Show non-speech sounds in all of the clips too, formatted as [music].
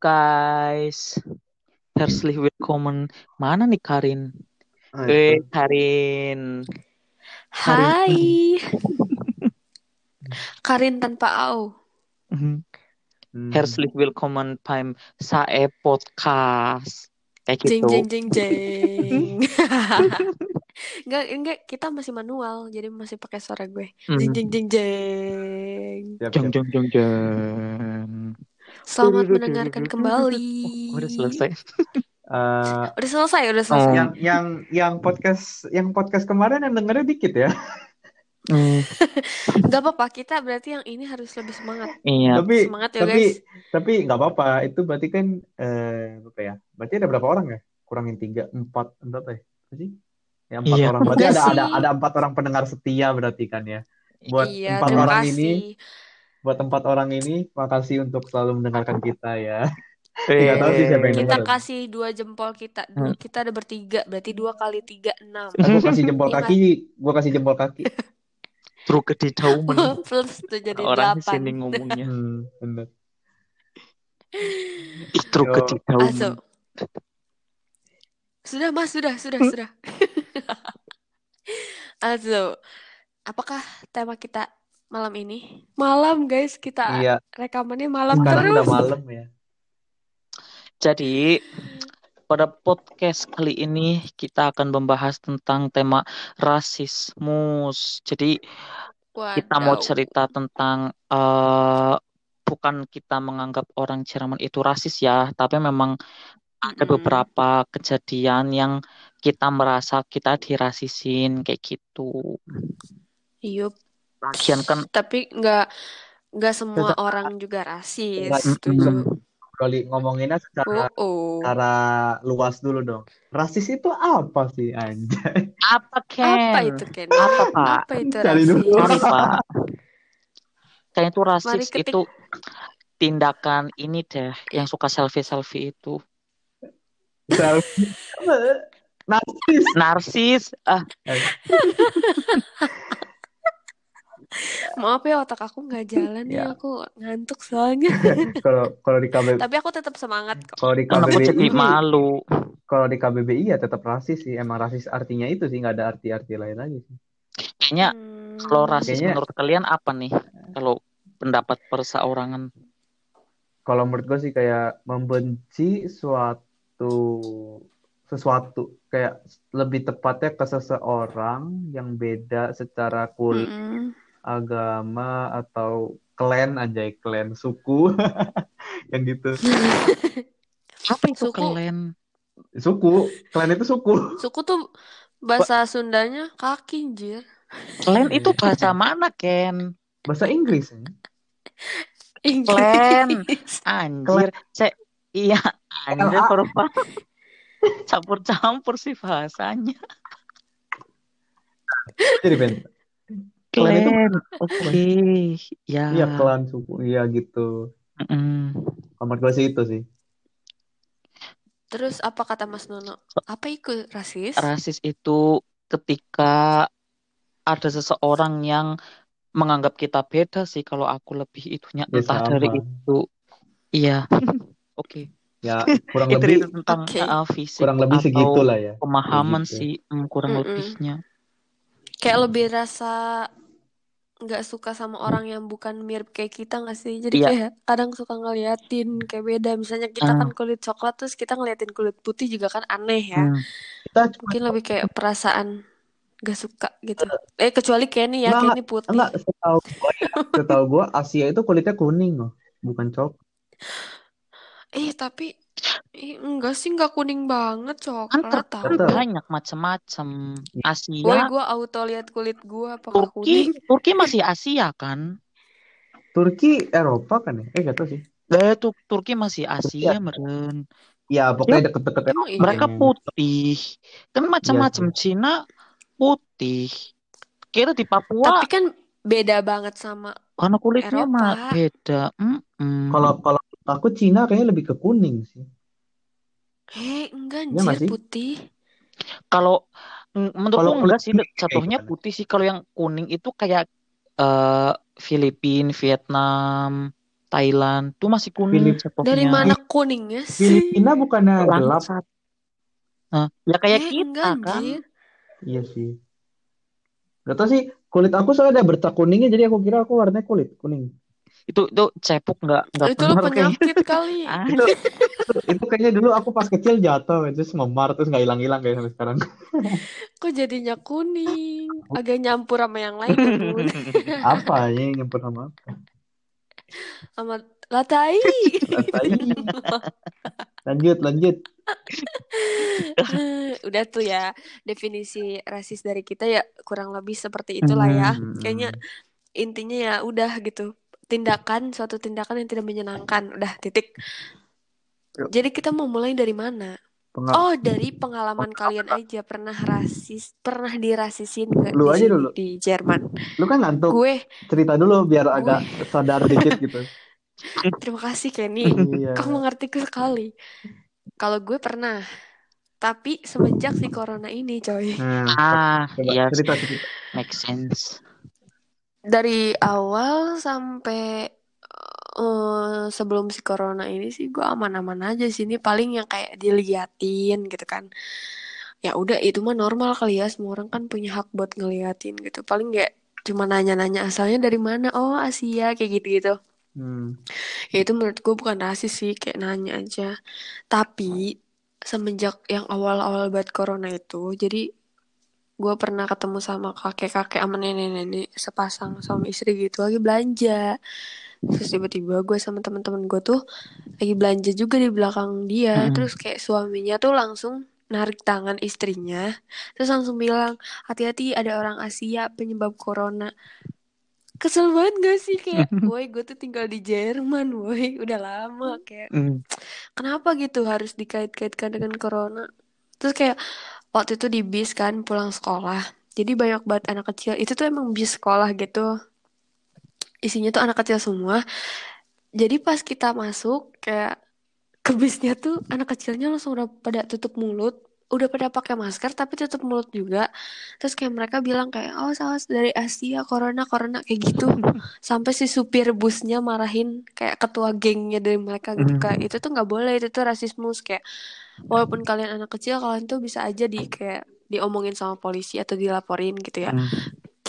guys. Herzlich willkommen. Mana nih Karin? Ah, Eh. Karin. Hai. [laughs] Karin tanpa au. Mhm. Hmm. Herzlich willkommen beim Sae Podcast. Kayak Jeng gitu. jeng jeng jeng. enggak [laughs] [laughs] enggak kita masih manual jadi masih pakai suara gue. Jeng Mhm. jeng jeng jeng. Jeng siap. jeng jeng jeng. Selamat mendengarkan kembali. Oh, udah selesai. [laughs] Eh, Udah selesai, udah selesai. Oh. yang yang yang podcast yang podcast kemarin yang dengernya dikit ya. Hmm, [laughs] Gak apa-apa, kita berarti yang ini harus lebih semangat. iya. Tapi Semangat ya tapi guys. tapi nggak apa-apa. Itu berarti kan eh apa ya? Berarti ada berapa orang ya? Kurangin tiga, empat, berapa ya? Apa sih? Ya empat Iya. orang. Berarti Enggak ada sih. ada ada empat orang pendengar setia berarti kan ya. Buat Iya, empat orang kasih. ini, buat empat orang ini, makasih untuk selalu mendengarkan kita ya. Eh, Nggak tahu sih siapa yang Kita denger. kasih dua jempol kita. Dua, Hmm. kita ada bertiga, berarti dua kali tiga enam. Aku kasih jempol Iya, kaki, gua kasih jempol kaki. True ke daumen. [laughs] Plus tuh jadi Orang di delapan. sini ngomongnya. Hmm, bener. Ih, true ke. Aso. Sudah mas, sudah, sudah, sudah. [laughs] Aso, apakah tema kita malam ini? Malam guys, kita Iya, rekamannya malam sekarang terus. udah malam ya. Jadi, pada podcast kali ini kita akan membahas tentang tema rasismus. Jadi, kita mau Wadaw. cerita tentang eh bukan kita menganggap orang Jerman itu rasis ya, tapi memang ada beberapa kejadian yang kita merasa kita dirasisin kayak gitu. Yup. Lagian kan Tapi nggak nggak semua Tetap- orang juga rasis. Setuju. Kali ngomonginnya secara Oh, oh. secara luas dulu dong. Rasis itu apa sih anjay? apa Ken? Apa itu Ken? Apa, Pak? Apa itu Cari dulu. rasis? Sorry Pak. Kayaknya itu rasis itu tindakan ini deh yang suka selfie-selfie itu. Selfie. Narsis. Narsis. Ah, [laughs] Maaf ya otak aku nggak jalan Ya. ya. Aku ngantuk soalnya. [laughs] Kalau kalau di KB [laughs] Tapi aku tetap semangat kok. kalau di KBBI malu. kalau di KBBI ya tetap rasis sih. Emang rasis artinya itu sih nggak ada arti-arti lain lagi sih. Kayaknya Hmm. kalau rasis Kayaknya- menurut kalian apa nih? Kalau pendapat perseorangan. Kalau menurut gue sih kayak membenci suatu sesuatu kayak lebih tepatnya ke seseorang yang beda secara kulit, Mm-mm. Agama atau klan anjay klan suku [laughs] yang gitu. [laughs] Apa itu Suku. kalian? Suku, klan itu suku. Suku tuh bahasa Sundanya kaki anjir. Kalian itu bahasa mana, Ken? Bahasa Inggris. ya. [laughs] Klan. Inggris. Anjir, cek iya anjir perupa campur-campur sih bahasanya. Jadi Klan itu-. Oke, ya. iya klan suku, iya gitu. Gue sih itu sih. Terus apa kata Mas Nono? Apa itu rasis? Rasis itu ketika ada seseorang yang menganggap kita beda sih kalau aku lebih itunya Ya, entah sama. dari itu iya [laughs] oke Ya kurang itu lebih itu tentang Oke. uh, fisik kurang lebih atau segitulah ya. pemahaman gitu. sih mm, kurang Mm-mm. lebihnya Kayak lebih rasa nggak suka sama orang yang bukan mirip kayak kita nggak sih? Jadi Iya. kayak kadang suka ngeliatin kayak beda. Misalnya kita Ah. kan kulit coklat terus kita ngeliatin kulit putih juga kan aneh ya. Hmm. Kita Mungkin lebih kayak perasaan gak suka gitu. Eh kecuali Kenny ya, Enggak, Kenny putih. enggak setahu gua ya, setahu gua Asia itu kulitnya kuning loh, bukan coklat. Eh tapi eh, enggak sih enggak kuning banget kan, ter- coklat kan tahu. Banyak macam-macam Woi Asia gua auto lihat kulit gua apakah Turki kuning? Turki masih Asia kan Turki Eropa kan ya? Eh gak tahu sih. eh tuh Turki masih Asia Iya. meren Ya pokoknya deket-deket Emang Eropa. iya? mereka kayaknya. putih kan macam-macam Iya Cina putih kira di Papua Tapi kan beda banget sama karena kulitnya Eropa. mah beda Mm-mm. Kalau kalau aku Cina kayaknya lebih ke kuning sih. Eh enggak Iya nggak anjir sih? putih. kalau mm, menurutku Kalau enggak sih jatuhnya gimana? putih sih kalau yang kuning itu kayak eh Filipina Vietnam Thailand tuh masih kuning Filip-. Dari mana kuningnya sih? Filipina bukannya gelap? Nah, ya kayak Eh, kita enggak, kan. anjir. Iya sih. Gak tau sih, kulit aku soalnya ada bercak kuningnya, jadi aku kira aku warnanya kulit kuning. Itu itu cepok nggak nggak Itu lo kayaknya. penyakit kali. [laughs] Ah, Itu, itu kayaknya dulu aku pas kecil jatuh, terus memar, terus nggak hilang-hilang kayak sampai sekarang. [laughs] Kok jadinya kuning? Agak nyampur sama yang lain kan? [laughs] Apa ya yang nyempur sama apa? Sama latai. Tai. Lanjut, lanjut. Udah tuh ya definisi rasis dari kita ya kurang lebih seperti itulah ya. Hmm. Kayaknya intinya ya udah gitu. Tindakan suatu tindakan yang tidak menyenangkan. Udah titik. Yuk. Jadi kita mau mulai dari mana? Pengal- Oh, dari pengalaman kalian aja pernah rasis, pernah dirasisin nggak Lu di aja dulu. di Jerman? Lu kan ngantuk, Gue, cerita dulu biar agak sadar dikit gitu. [laughs] terima kasih Kenny. Iya. Kau mengertiku sekali. Kalau gue pernah, tapi semenjak si corona ini, coy. Nah, ah, iya, cerita cerita. make sense. Dari awal sampai eh, sebelum si corona ini sih gue aman-aman aja sih. Ini paling yang kayak diliatin gitu kan. Ya udah itu mah normal kali ya. Semua orang kan punya hak buat ngeliatin gitu. Paling kayak cuma nanya-nanya asalnya dari mana. Oh Asia kayak gitu-gitu. Hmm. Ya itu menurut gue bukan rasis sih, kayak nanya aja. Tapi semenjak yang awal-awal buat corona itu, jadi gue pernah ketemu sama kakek-kakek sama nenek-nenek sepasang suami istri gitu lagi belanja. Terus tiba-tiba gue sama teman-teman gue tuh lagi belanja juga di belakang dia. Mm-mm. Terus kayak suaminya tuh langsung narik tangan istrinya, terus langsung bilang, hati-hati ada orang Asia penyebab corona. Kesel banget gak sih kayak, [laughs] woi gue tuh tinggal di Jerman, woi udah lama kayak Hmm. kenapa gitu harus dikait-kaitkan dengan corona terus kayak waktu itu di bis kan pulang sekolah. Jadi banyak banget anak kecil. Itu tuh emang bis sekolah gitu. Isinya tuh anak kecil semua. Jadi pas kita masuk kayak ke bisnya tuh anak kecilnya langsung udah pada tutup mulut. Udah pada pakai masker tapi tutup mulut juga. Terus kayak mereka bilang kayak oh salah dari Asia corona corona kayak gitu. [laughs] Sampai si supir busnya marahin kayak ketua gengnya dari mereka gitu Hmm. kayak itu tuh nggak boleh itu tuh rasisme kayak walaupun kalian anak kecil kalian tuh bisa aja di kayak diomongin sama polisi atau dilaporin gitu ya. Hmm.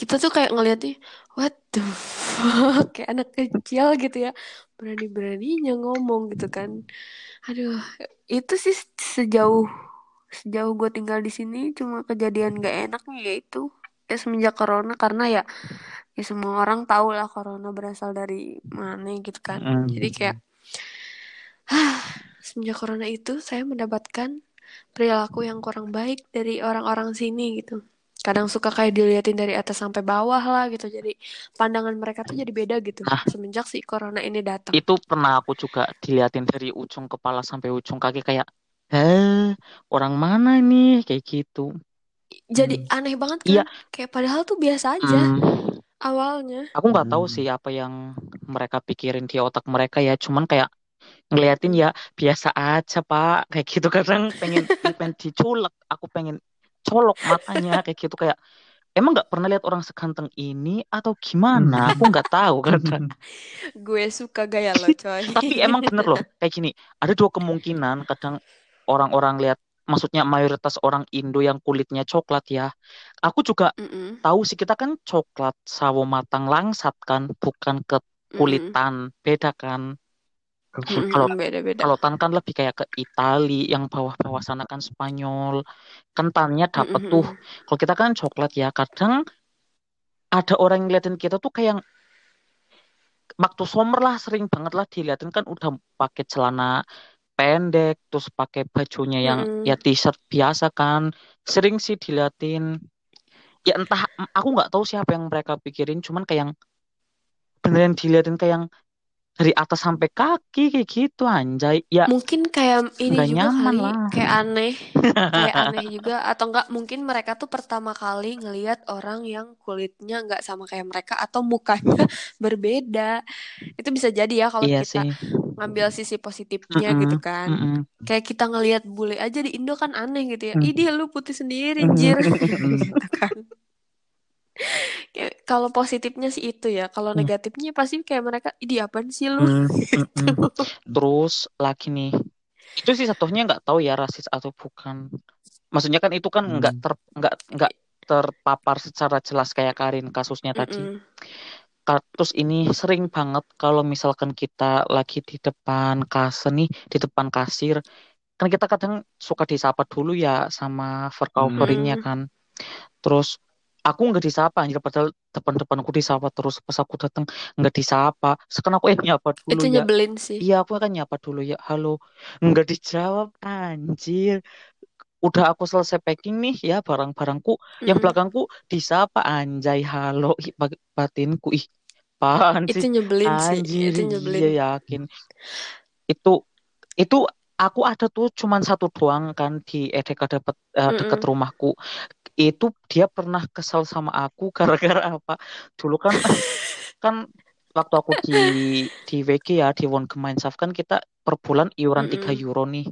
kita tuh kayak ngeliatnya what the fuck? Kayak anak kecil gitu ya. Berani beraninya ngomong gitu kan. Aduh itu sih sejauh sejauh gue tinggal di sini cuma kejadian gak enaknya yaitu ya semenjak corona. Karena ya ya semua orang tahu lah corona berasal dari mana gitu kan. Mm. jadi kayak semenjak corona itu saya mendapatkan perilaku yang kurang baik dari orang-orang sini gitu kadang suka kayak diliatin dari atas sampai bawah lah gitu jadi pandangan mereka tuh jadi beda gitu Ah. semenjak si corona ini datang Itu pernah aku juga diliatin dari ujung kepala sampai ujung kaki kayak, eh orang mana nih? Kayak gitu. jadi Hmm. aneh banget Iya. kan kayak padahal tuh biasa aja Hmm. awalnya Aku nggak tahu Hmm. sih apa yang mereka pikirin di otak mereka ya. Cuman kayak ngeliatin ya biasa aja pak. Kayak gitu kadang pengen [laughs] pengen diculek. Aku pengen colok matanya kayak gitu kayak. Emang nggak pernah lihat orang seganteng ini atau gimana? Aku nggak tahu kadang. [laughs] gue suka gaya lo [laughs] coy Tapi emang bener loh kayak gini. Ada dua kemungkinan kadang orang-orang lihat. Maksudnya mayoritas orang Indo yang kulitnya coklat ya. Aku juga Mm-mm, tahu sih kita kan coklat sawo matang langsat kan, bukan ke kulitan beda kan kalau beda-beda. kalau tan kan lebih kayak ke Itali yang bawah-bawah sana kan Spanyol. Kan tannya dapet tuh. Mm-mm, kalau kita kan coklat ya kadang ada orang yang ngeliatin kita tuh kayak waktu summer lah sering banget lah diliatin kan udah pakai celana pendek terus pakai bajunya yang mm-mm. ya t-shirt biasa kan. Sering sih diliatin. Ya entah aku nggak tahu siapa yang mereka pikirin cuman kayak yang beneran diliatin kayak yang dari atas sampai kaki kayak gitu anjay ya Mungkin kayak ini juga nyaman kali, lah kayak aneh, [laughs] kayak aneh juga, atau enggak mungkin mereka tuh pertama kali ngelihat orang yang kulitnya nggak sama kayak mereka atau mukanya [laughs] berbeda. Itu bisa jadi ya kalau iya kita sih ngambil sisi positifnya gitu Mm-mm, kan. mm-mm, Kayak kita ngelihat bule aja di Indo kan aneh gitu ya. mm, Ih dia lu putih sendiri, mm. jir. [laughs] Gitu kan. Kalau positifnya sih itu ya. Kalau Hmm. negatifnya pasti kayak mereka, ini apaan sih lu? Hmm, [laughs] Gitu. mm-mm. Terus lagi nih, itu sih satunya nggak tahu ya rasis atau bukan. Maksudnya kan itu kan nggak Hmm. ter nggak nggak terpapar secara jelas kayak Karin kasusnya tadi. Ka- Terus ini sering banget kalau misalkan kita lagi di depan kasir nih, di depan kasir, kan kita kadang suka disapa dulu ya sama vercoveringnya Mm-mm. kan. Terus aku nggak disapa anjir padahal depan-depanku disapa terus pas aku datang nggak disapa. Sekarang aku eh [laughs] nyapa dulu Itu ya. nyebelin sih. Iya aku kan nyapa dulu ya. Halo. Nggak dijawab anjir. Udah aku selesai packing nih ya barang-barangku. Yang Mm-mm. belakangku disapa anjay halo. Ih, batinku ih. Apaan Itu sih? nyebelin sih. Anjir, Itu nyebelin. iya yakin. Itu itu aku ada tuh cuman satu doang kan di EDK deket, eh, deket Mm-mm. rumahku. Itu dia pernah kesel sama aku [laughs] gara-gara apa? Dulu kan kan waktu aku di di WG ya di Woongemeenschap kan kita per bulan iuran 3 Mm-mm. euro nih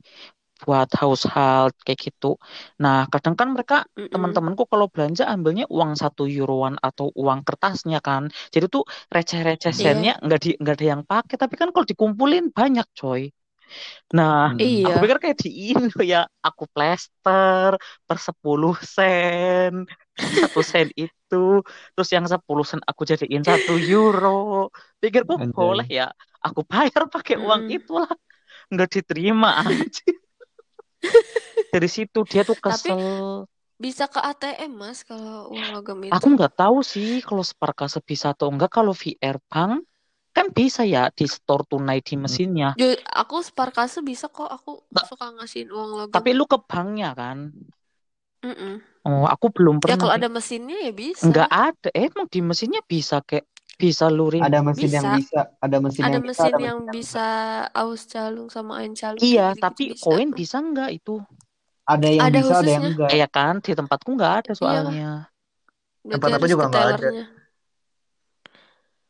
buat household kayak gitu. Nah, kadang kan mereka Mm-mm. teman-temanku kalau belanja ambilnya uang satu euroan atau uang kertasnya kan. Jadi tuh receh-receh Iya. sennya nggak di nggak ada yang pakai. Tapi kan kalau dikumpulin banyak coy. Nah, Hmm. aku Iya. pikir kayak di Indo ya, aku plester per 10 sen, satu sen itu, terus yang 10 sen aku jadiin satu euro. Pikirku Anjay. boleh ya, aku bayar pakai uang Mm-mm. itulah, nggak diterima [laughs] aja. Dari situ dia tuh Tapi kesel. bisa ke ATM mas kalau uang logam Aku itu. nggak tahu sih kalau Sparkase bisa atau enggak. Kalau VR Bank kan bisa ya di store tunai di Hmm. mesinnya. Ju- Aku Sparkase bisa kok. Aku Nggak- suka ngasihin uang logam. Tapi lu ke banknya kan? Mm-mm. Oh, aku belum Ya pernah kalau sih. ada mesinnya ya bisa. Nggak ada. Eh, emang di mesinnya bisa kayak bisa luring. Ada mesin yang Bisa. bisa, ada mesin Ada yang bisa, mesin ada yang mesin yang bisa aus calung sama ain calung Iya, gitu-gitu tapi bisa. koin bisa nggak itu? ada yang Ada bisa, ada yang khususnya. enggak. Iya kan? Di tempatku nggak ada Iya. soalnya. Berarti Tempat aku harus juga ke nggak ada.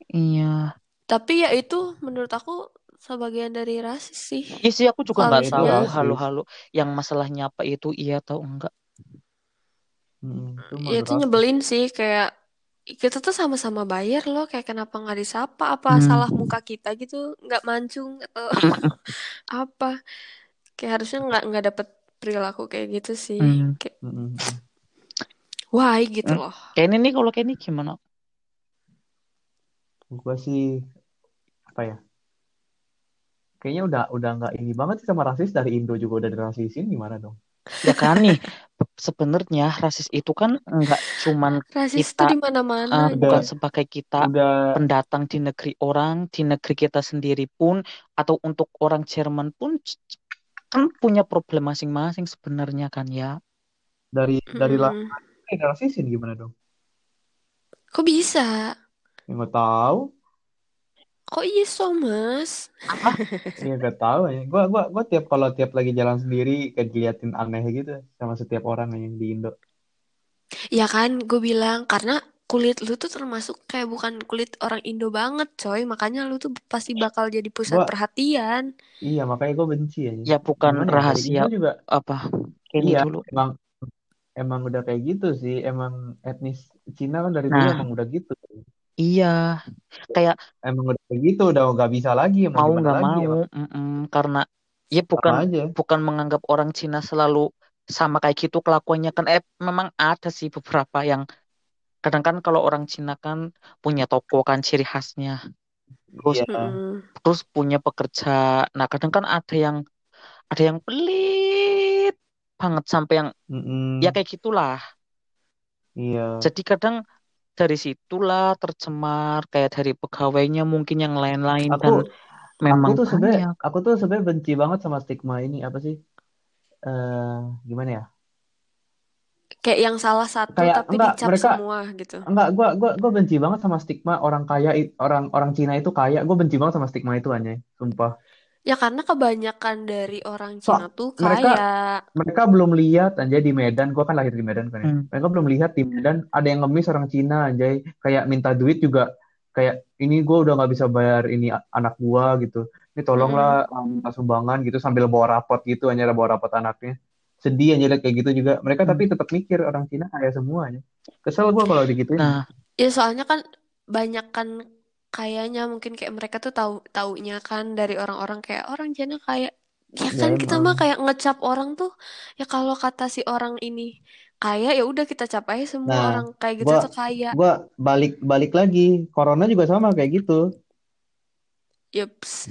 Iya. Tapi ya itu menurut aku sebagian dari rasis sih. Iya sih, aku juga nggak tahu rasis. halo-halo yang masalahnya apa itu iya atau enggak. Hmm, itu Ya itu nyebelin sih kayak kita tuh sama-sama bayar loh kayak kenapa nggak disapa apa Hmm. salah muka kita gitu nggak mancung atau [laughs] apa kayak harusnya nggak nggak dapet perilaku kayak gitu sih Hmm. kayak Hmm. why gitu Hmm. loh Kayak ini nih kalau kayak ini gimana? Gua sih apa ya? Kayaknya udah udah nggak ini banget sih sama rasis dari Indo juga udah dirasisin gimana dong? Ya kan nih, sebenarnya rasis itu kan enggak cuman rasis kita di mana-mana Udah bukan sebagai kita udah pendatang di negeri orang, di negeri kita sendiri pun, atau untuk orang Jerman pun kan punya problem masing-masing sebenarnya kan ya. dari dari lah Mm-mm. eh, dirasisin gimana dong? kok bisa Ya nggak tahu. Kok iso mas Apa? [laughs] Ya nggak tahu ya. Gua gua gua tiap kalau tiap lagi jalan sendiri kayak diliatin aneh gitu sama setiap orang yang di Indo. ya kan gue bilang karena kulit lu tuh termasuk kayak bukan kulit orang Indo banget coy makanya lu tuh pasti bakal jadi pusat Gua perhatian iya makanya gua benci aja. Ya bukan Gimana ya dari rahasia Indo juga apa. Kayak iya dulu. emang emang udah kayak gitu sih. Emang etnis Cina kan dari dulu Nah, emang udah gitu. Iya. Kayak Emang udah kayak gitu udah nggak bisa lagi mau mau nggak lagi mau, emang mm-mm, karena ya sama bukan aja. bukan menganggap orang Cina selalu sama kayak gitu kelakuannya kan. Eh memang ada sih beberapa yang kadang kan kalau orang Cina kan punya toko kan ciri khasnya. Terus Iya. Terus punya pekerja. Nah, kadang kan ada yang ada yang pelit banget sampai yang Mm-mm. ya kayak gitulah. Iya. Jadi kadang dari situlah tercemar kayak dari pegawainya mungkin yang lain-lain dan Aku aku memang tuh sebenarnya banyak. aku tuh sebenarnya benci banget sama stigma ini apa sih? Eh gimana ya? kayak yang salah satu Kayak tapi enggak dicap mereka semua gitu enggak gua gua gua benci banget sama stigma orang kaya orang orang Cina itu kaya. Gua benci banget sama stigma itu anjay, sumpah. Ya karena kebanyakan dari orang So, Cina tuh mereka kaya mereka belum lihat anjay di Medan. Gua kan lahir di Medan kan ya. Hmm. Mereka belum lihat di Medan ada yang ngemis orang Cina anjay, kayak minta duit juga kayak ini gua udah nggak bisa bayar ini anak gua gitu. Ini tolonglah um, minta sumbangan gitu sambil bawa rapot gitu hanya bawa rapot anaknya. Sedih aja liat kayak gitu juga. Mereka Hmm. tapi tetap mikir orang Cina kaya semuanya. Kesel gua kalau digituin. Nah, Ya soalnya kan banyak kan kayaknya mungkin kayak mereka tuh tahu taunya kan dari orang-orang kayak orang Cina kayak ya Ya kan kita mah kayak ngecap orang tuh ya kalau kata si orang ini kaya ya udah kita cap aja semua Nah, orang kayak gitu gua tuh kaya. gua balik balik lagi. Corona juga sama kayak gitu. Yups.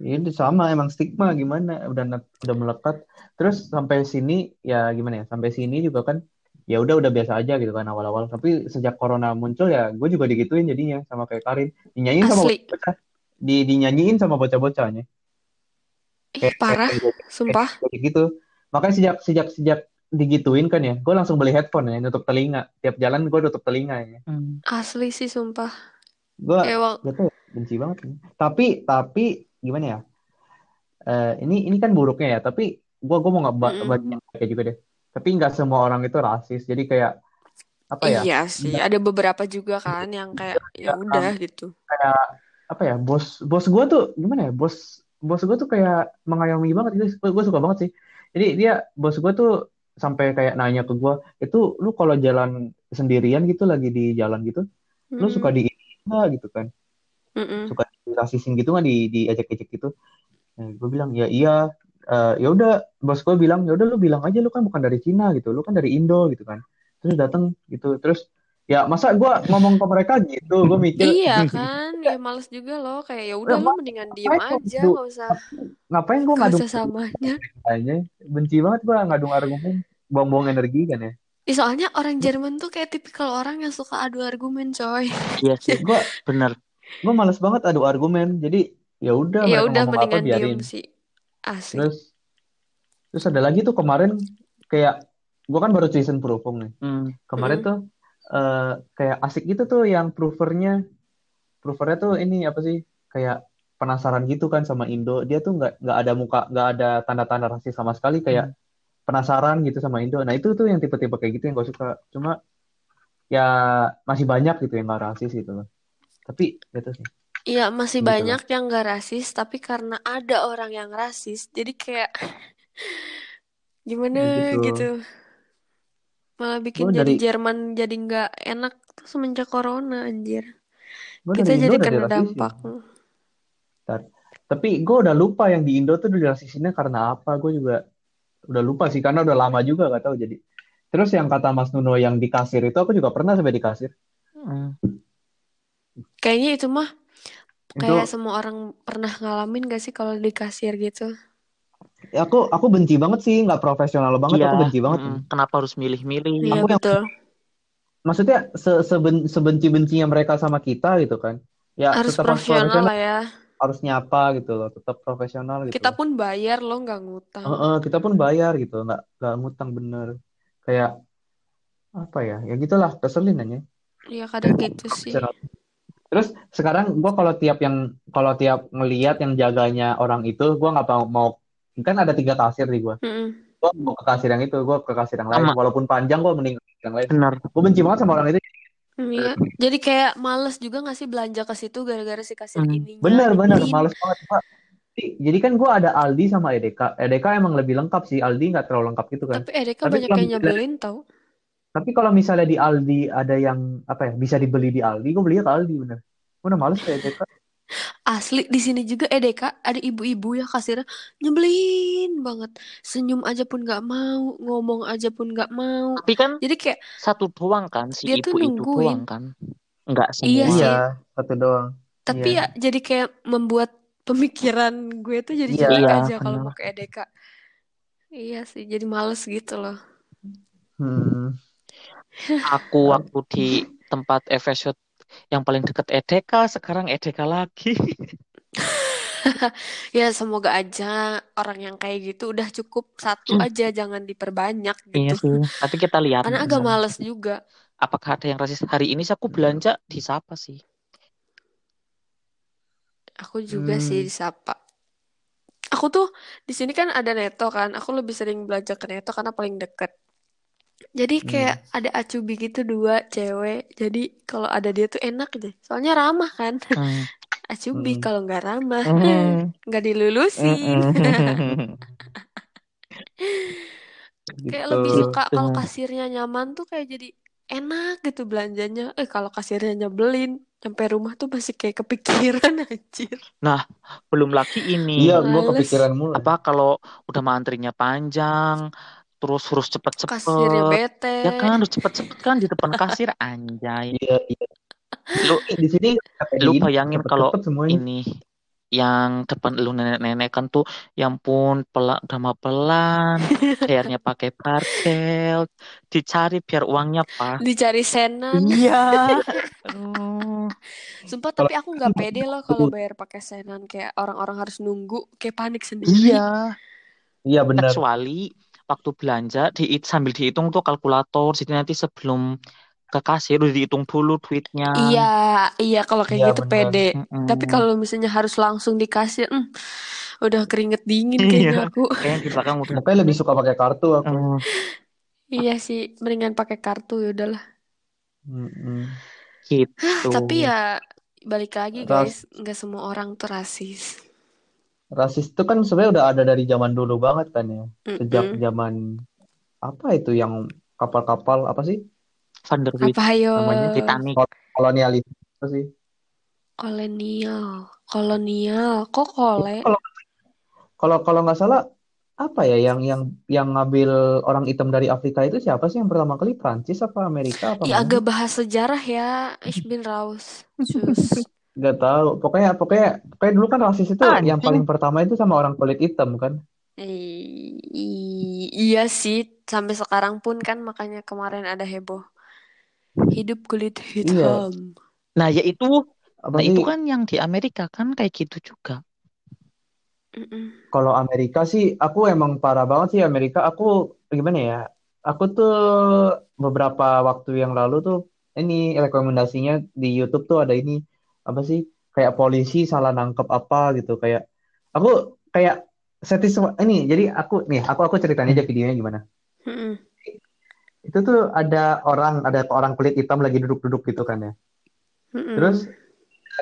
Ya itu sama emang stigma gimana udah udah melekat. Terus sampai sini ya gimana ya? Sampai sini juga kan ya udah udah biasa aja gitu kan awal-awal. Tapi sejak corona muncul ya gue juga digituin jadinya sama kayak Karin. Dinyanyiin sama bocah-bocah. Di dinyanyiin sama bocah-bocahnya. Ih, Kayak kayak parah. kayak Sumpah. kayak gitu. Makanya sejak sejak sejak digituin kan ya, gue langsung beli headphone ya, nutup telinga. Tiap jalan gue nutup telinga ya. Hmm. Asli sih sumpah. Gue tau ya, benci banget. Tapi tapi gimana ya? Eh, ini ini kan buruknya ya. Tapi gue gue mau nggak banyak kayak juga deh. Tapi nggak semua orang itu rasis. Jadi kayak apa ya? Iya sih, ada beberapa juga kan yang kayak ya nggak, udah um, gitu. kayak apa ya? Bos bos gue tuh gimana ya? Bos bos gue tuh kayak mengayomi banget gitu. Gue suka banget sih. Jadi dia bos gue tuh sampai kayak nanya ke gue, itu lu kalau jalan sendirian gitu lagi di jalan gitu, lu suka Hmm. di nggak gitu kan? Mm-mm. Suka dirasisin gitu nggak di diejek-ejek gitu? Nah, gue bilang ya iya. Eh, ya udah bos gue bilang ya udah lu bilang aja lu kan bukan dari Cina gitu, lu kan dari Indo gitu kan. Terus datang gitu, terus ya masa gue ngomong ke mereka gitu, gue mikir Iya kan, [laughs] ya males juga loh. Kayak ya udah "Eh, lu mendingan diem aja, ngadu? nggak usah Ngapain gue ngadu samanya. aja? Benci banget gue ngadu argumen, buang-buang energi kan ya. Ih, soalnya orang Jerman tuh kayak tipikal orang yang suka adu argumen, coy. Iya sih, Gue [laughs] bener. gue males banget adu argumen, jadi ya udah Ya mereka udah apa mendingan diem biarin. sih. Asli. Terus terus ada lagi tuh kemarin kayak gue kan baru season Prufung nih. Hmm. Kemarin Mm-mm. tuh eh, kayak asik gitu tuh yang provernya provernya tuh ini apa sih kayak penasaran gitu kan sama Indo dia tuh nggak nggak ada muka nggak ada tanda-tanda rasis sama sekali kayak Hmm. penasaran gitu sama Indo nah itu tuh yang tipe-tipe kayak gitu yang gue suka cuma ya masih banyak gitu yang nggak rasis gitu loh tapi gitu sih Iya, masih gitu loh banyak yang gak rasis, tapi karena ada orang yang rasis, jadi kayak [laughs] gimana Ya gitu gitu. Malah gue bikin jadi dari Jerman jadi nggak enak tuh semenjak corona, anjir. gue Kita Indo jadi udah kena dirasisin dampak. Bentar. tapi gue udah lupa yang di Indo tuh dirasisinnya karena apa gue juga udah lupa sih karena udah lama juga gak tahu jadi terus yang kata Mas Nuno yang di kasir itu aku juga pernah sampai di kasir Hmm. Kayaknya itu mah itu kayak semua orang pernah ngalamin gak sih kalau di kasir gitu? ya aku aku benci banget sih nggak profesional banget Iya, aku benci banget mm-mm. Kenapa harus milih-milih? Iya, aku yang betul. maksudnya se seben- sebenci-bencinya mereka sama kita gitu kan ya Harus tetap profesional profesional lah ya. harus nyapa gitu loh tetap profesional gitu Kita pun bayar loh, nggak ngutang. Heeh, kita pun bayar gitu nggak nggak ngutang bener kayak apa ya ya gitulah keselin aja Iya, kadang gitu sih. Terus sekarang gue kalau tiap yang kalau tiap ngelihat yang jaganya orang itu, gue nggak mau mau kan ada tiga kasir di gue. Mm-mm. Gue mau ke kasir yang itu, gue ke kasir yang lain. Sama, Walaupun panjang, gue mending ke kasir yang lain. bener. Gue benci banget sama orang itu. Iya, jadi kayak males juga nggak sih belanja ke situ gara-gara si kasir Hmm. ininya Bener bener, males banget. Pak. Jadi jadi kan gue ada Aldi sama Edeka. Edeka emang lebih lengkap sih. Aldi nggak terlalu lengkap gitu kan. Tapi Erika Tapi banyak yang nyebelin tau. Tapi kalau misalnya di Aldi ada yang apa ya bisa dibeli di Aldi, gue belinya ke Aldi bener. Gue udah males ke Edeka. [laughs] Asli di sini juga Edeka ada ibu-ibu ya kasirnya nyebelin banget. Senyum aja pun nggak mau, ngomong aja pun nggak mau. Tapi kan Jadi kayak satu doang kan, si dia tuh ibu itu nungguin. doang kan. Enggak Iya semua. sih. Iya, satu doang. Tapi Iya. ya jadi kayak membuat pemikiran gue tuh jadi Iya, jelek Iya, aja kalau mau ke Edeka. Iya sih, jadi males gitu loh. Hmm. Aku waktu di tempat Efesot yang paling deket Edeka, sekarang Edeka lagi. [laughs] Ya semoga aja orang yang kayak gitu udah cukup satu aja, jangan diperbanyak Iya gitu. sih. Tapi kita lihat Karena agak males juga. Apakah ada yang rasis? Hari ini sih aku belanja di siapa sih? Aku juga sih Hmm. disapa. Aku tuh di sini kan ada Neto kan. Aku lebih sering belanja ke Neto karena paling deket. Jadi kayak Hmm. ada acubi gitu dua cewek. Jadi kalau ada dia tuh enak deh. Soalnya ramah kan. Hmm. [laughs] Acubi Hmm. kalau nggak ramah Hmm. [laughs] nggak dilulusin. Mm-mm. [laughs] Kayak Gitu. lebih suka Gitu. kalau kasirnya nyaman tuh kayak jadi enak gitu belanjanya. Eh kalau kasirnya nyebelin, sampai rumah tuh masih kayak kepikiran anjir. Nah, belum lagi ini. Iya, gue kepikiran mulu. Apa kalau udah mah antrinya panjang, terus harus Kasirnya cepet-cepet. bete. Ya kan, harus cepet-cepet kan di depan kasir [laughs] anjay. Iya, iya. Lu Di sini lu bayangin kalau ini yang depan lu nenek-nenek kan tuh yang pun pelan mah pelan bayarnya pakai parcel dicari biar uangnya pas Dicari senan. iya. [laughs] Sumpah tapi aku nggak pede loh kalau bayar pakai senan kayak orang-orang harus nunggu kayak panik sendiri. iya Iya benar. kecuali waktu belanja di sambil dihitung tuh kalkulator jadi nanti sebelum ke kasir udah dihitung dulu duitnya Iya, iya kalau kayak Iya, gitu benar. pede. Mm-mm. Tapi kalau misalnya harus langsung di kasir, hmm, udah keringet dingin Iya. kayaknya aku. kayaknya di belakang udah Makanya lebih suka pakai kartu aku. Eh, Iya sih, mendingan pakai kartu ya udahlah. Mm-mm. gitu Tapi ya balik lagi guys, nggak semua orang tuh rasis. Rasis itu kan sebenarnya udah ada dari zaman dulu banget kan ya. Sejak zaman apa itu yang kapal-kapal apa sih? Van der Wijk Apa ayo? namanya Titanic Kolonialisme apa sih? Kolonial, kolonial, kok kole? Kalau kalau kalau nggak salah apa ya yang yang yang ngambil orang hitam dari Afrika itu siapa sih yang pertama kali Prancis apa Amerika apa Ya mana? agak bahas sejarah ya, ich bin raus. Sus. [laughs] Nggak tahu. Pokoknya pokoknya pokoknya dulu kan rasis itu Anjing. yang paling pertama itu sama orang kulit hitam kan. I- i- iya sih, sampai sekarang pun kan makanya kemarin ada heboh. Hidup kulit hitam. nah ya itu Apa nah itu kan yang di Amerika kan kayak gitu juga kalau Amerika sih aku emang parah banget sih Amerika. Aku gimana ya? Aku tuh beberapa waktu yang lalu tuh ini rekomendasinya di YouTube tuh ada ini apa sih? Kayak polisi salah nangkep apa gitu kayak aku kayak setis ini jadi aku nih aku aku ceritain aja videonya gimana. Mm-mm. Itu tuh ada orang ada orang kulit hitam lagi duduk-duduk gitu kan ya. Mm-mm. Terus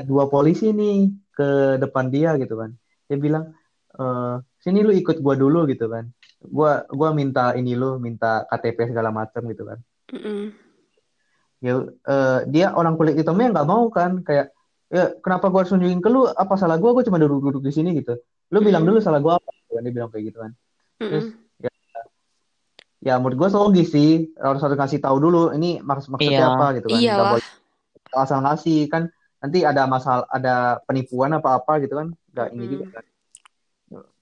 dua polisi nih ke depan dia gitu kan. Dia bilang, "Eh, sini lu ikut gua dulu gitu kan. Gua gua minta ini lu, minta KTP segala macam gitu kan. Mm-mm. Ya eh, dia orang kulit hitamnya nggak mau kan kayak ya kenapa gua harus nunjukin ke lu apa salah gua gua cuma duduk-duduk di sini gitu. Lu bilang Mm. dulu salah gua apa gitu kan. Dia bilang kayak gitu kan. Terus Mm-mm. ya menurut gua logis sih harus harus ngasih tahu dulu ini maksud maksudnya Iya. apa gitu kan. Nggak Iyalah. boleh asal ngasih kan nanti ada masalah ada penipuan apa apa gitu kan nggak ini juga Mm. kan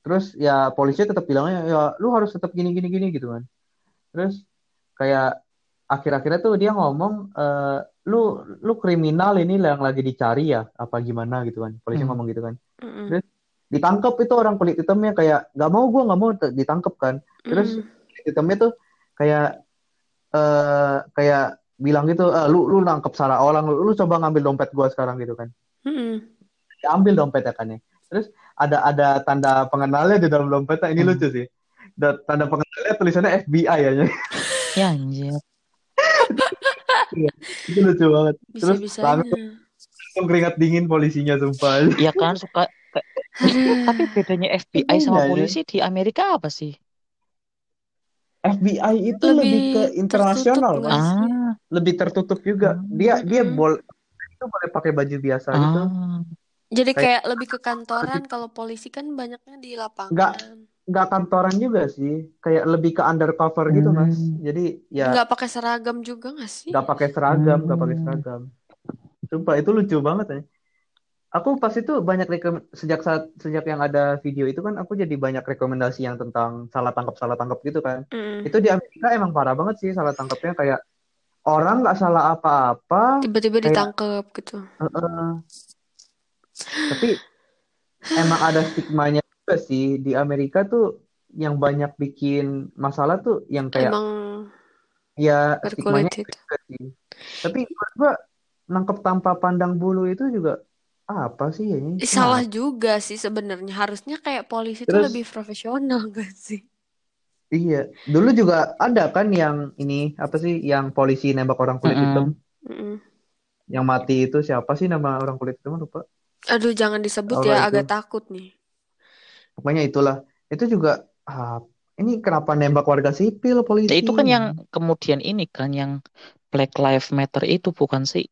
terus ya polisi tetap bilangnya ya lu harus tetap gini gini gini gitu kan terus kayak akhir-akhirnya tuh dia ngomong eh, lu lu kriminal ini yang lagi dicari ya apa gimana gitu kan polisi Hmm. ngomong gitu kan Mm-mm. terus ditangkap itu orang kulit hitamnya kayak nggak mau gua nggak mau ditangkap kan terus kulit hitamnya tuh kayak eh kayak bilang gitu "Ah, lu lu nangkep salah orang lu, lu coba ngambil dompet gua sekarang gitu kan Mm-mm. diambil dompetnya kan ya. Terus ada ada tanda pengenalnya di dalam dompetnya. Ini Hmm. lucu sih. Da- tanda pengenalnya tulisannya FBI ya. [laughs] ya anjir Itu lucu banget. Terus Bisa-bisanya. langsung keringat dingin polisinya sumpah. Iya kan suka tapi bedanya FBI sama Iya, iya. polisi di Amerika apa sih FBI itu Lebih lebih ke internasional kan. sih? ah Lebih tertutup juga. Dia dia Mm-mm. boleh itu boleh pakai baju biasa gitu. ah Jadi Kayak- kayak lebih ke kantoran, kalau polisi kan banyaknya di lapangan. Nggak kantoran juga sih. Kayak lebih ke undercover gitu, Mas. Hmm. Jadi ya Nggak pakai seragam juga nggak sih? nggak pakai seragam, nggak pakai Hmm. seragam. Sumpah itu lucu banget ya. Aku pas itu banyak rekom sejak saat sejak yang ada video itu kan aku jadi banyak rekomendasi yang tentang salah tangkap salah tangkap gitu kan. Mm. Itu di Amerika emang parah banget sih salah tangkapnya kayak orang nggak salah apa-apa, Tiba-tiba Kayak- ditangkep gitu. Heeh. tapi emang ada stigmanya juga sih di Amerika tuh yang banyak bikin masalah tuh yang kayak Emang ya stigmanya berkulit itu. juga sih. Tapi menurut gua nangkep tanpa pandang bulu itu juga apa sih ya ini? Ih, Salah juga sih sebenarnya. Harusnya kayak polisi tuh Terus- lebih profesional [laughs] gak sih? Iya, dulu juga ada kan yang ini apa sih yang polisi nembak orang kulit Mm-mm. hitam Mm-mm. yang mati itu siapa sih nama orang kulit hitam lupa. Aduh, jangan disebut ya, itu. agak takut nih. Pokoknya itulah. Itu juga ah, ini kenapa nembak warga sipil polisi? Ya, itu kan yang kemudian ini kan yang Black Lives Matter itu bukan sih?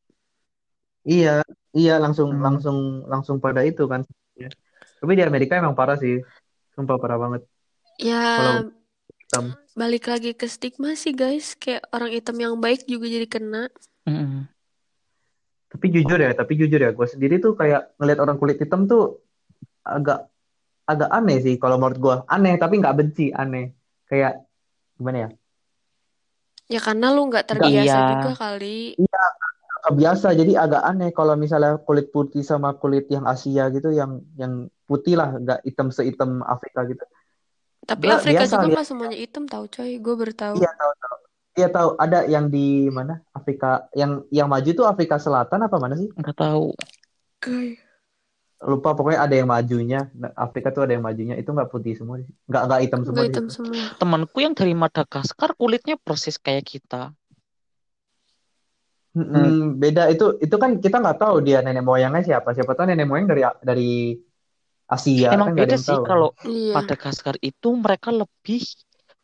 Iya, iya langsung Hmm. langsung langsung pada itu kan. Tapi di Amerika emang parah sih. Sumpah parah banget. Ya, Kalau hitam. balik lagi ke stigma sih guys. Kayak orang hitam yang baik juga jadi kena. Mm-mm. Tapi jujur ya, tapi jujur ya, gue sendiri tuh kayak ngelihat orang kulit hitam tuh agak agak aneh sih kalau menurut gue. Aneh tapi nggak benci, aneh. Kayak gimana ya? Ya karena lu nggak terbiasa Iya. juga kali. Nggak biasa, jadi agak aneh kalau misalnya kulit putih sama kulit yang Asia gitu, yang yang putih lah, nggak hitam sehitam Afrika gitu. Tapi Gua Afrika biasa juga nggak semuanya hitam tahu coy. Gue baru tahu. Iya tahu tahu. Iya tahu. Ada yang di mana? Afrika yang yang maju tuh Afrika Selatan apa mana sih? Nggak tahu. Guys. Lupa pokoknya ada yang majunya. Nah, Afrika tuh ada yang majunya. Itu nggak putih semua sih. Nggak nggak hitam semua Nggak di hitam semua. Temanku yang dari Madagaskar kulitnya persis kayak kita. Mm-mm, beda itu itu kan kita nggak tahu dia nenek moyangnya siapa. Siapa tahu nenek moyang dari dari Asia Emang kan beda sih tahu. kalau Iya. Madagaskar itu mereka lebih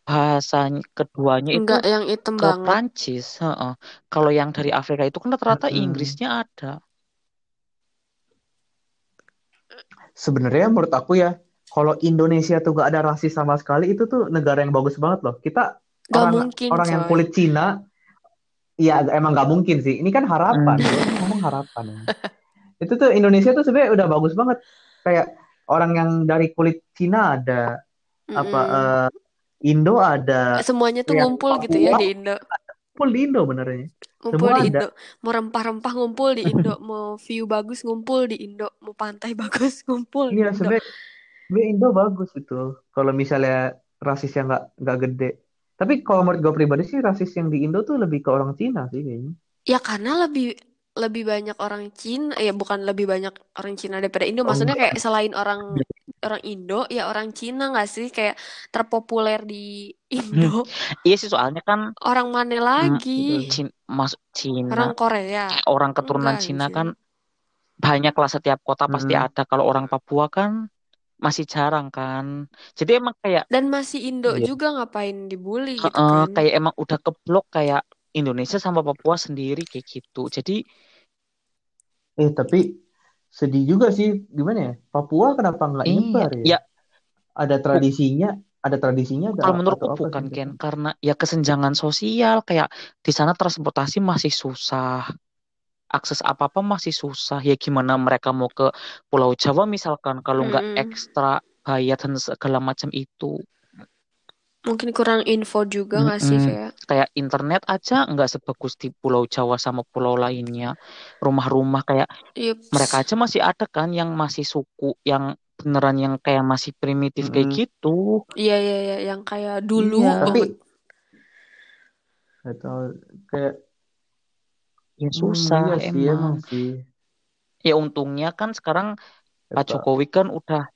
bahasanya keduanya itu Enggak yang hitam ke banget. Prancis. heeh. Kalau yang dari Afrika itu kan rata-rata Mm-mm. Inggrisnya ada. Sebenarnya menurut aku ya, kalau Indonesia tuh gak ada rasis sama sekali, itu tuh negara yang bagus banget loh. Kita Gak orang mungkin orang yang coy. kulit Cina, ya emang gak mungkin sih. Ini kan harapan, Hmm. Ngomong harapan. ya. Itu tuh Indonesia tuh sebenarnya udah bagus banget. Kayak orang yang dari kulit Cina ada, apa Mm-mm. eh, Indo ada, Semuanya tuh yang ngumpul gitu ya di Indo. Full di Indo benernya. Ngumpul Semua di ada. Indo. Mau rempah-rempah ngumpul di Indo. Mau view bagus ngumpul di Indo. Mau pantai [laughs] bagus ngumpul di Iya Indo. sebenarnya Indo bagus itu. Kalau misalnya rasisnya nggak nggak gede. Tapi kalau menurut gue pribadi sih rasis yang di Indo tuh lebih ke orang Cina sih kayaknya. Ya karena lebih lebih banyak orang Cina, ya bukan lebih banyak orang Cina daripada Indo. Maksudnya kayak selain orang orang Indo, ya orang Cina nggak sih kayak terpopuler di Indo. Iya sih soalnya kan Orang mana Hmm, lagi? Cin masuk Cina Orang Korea. orang keturunan Enggak Cina kan banyak lah setiap kota pasti Mm-mm. ada. Kalau orang Papua kan masih jarang kan. Jadi emang kayak Dan masih Indo Iya. juga ngapain dibully gitu eh, kan? kayak emang udah keblok kayak Indonesia sama Papua sendiri kayak gitu. Jadi Eh tapi sedih juga sih gimana ya? Papua kenapa nggak iya, nyebar ya? ya Ada tradisinya, ada tradisinya kalau menurutku apa bukan sih? Ken karena ya kesenjangan sosial kayak di sana transportasi masih susah. Akses apa-apa masih susah. Ya gimana mereka mau ke Pulau Jawa misalkan kalau nggak Mm-mm. ekstra bayar dan segala macam itu. Mungkin kurang info juga nggak sih Mm-mm. kayak? Kayak internet aja nggak sebagus di Pulau Jawa sama pulau lainnya. Rumah-rumah kayak Yups. mereka aja masih ada kan yang masih suku yang beneran yang kayak masih primitif kayak Mm-mm. gitu. Iya iya iya yang kayak dulu Iya, tapi tahu kayak Ya hmm, susah iya sih emang emang. sih. Ya untungnya kan sekarang Pak Apa, Jokowi kan udah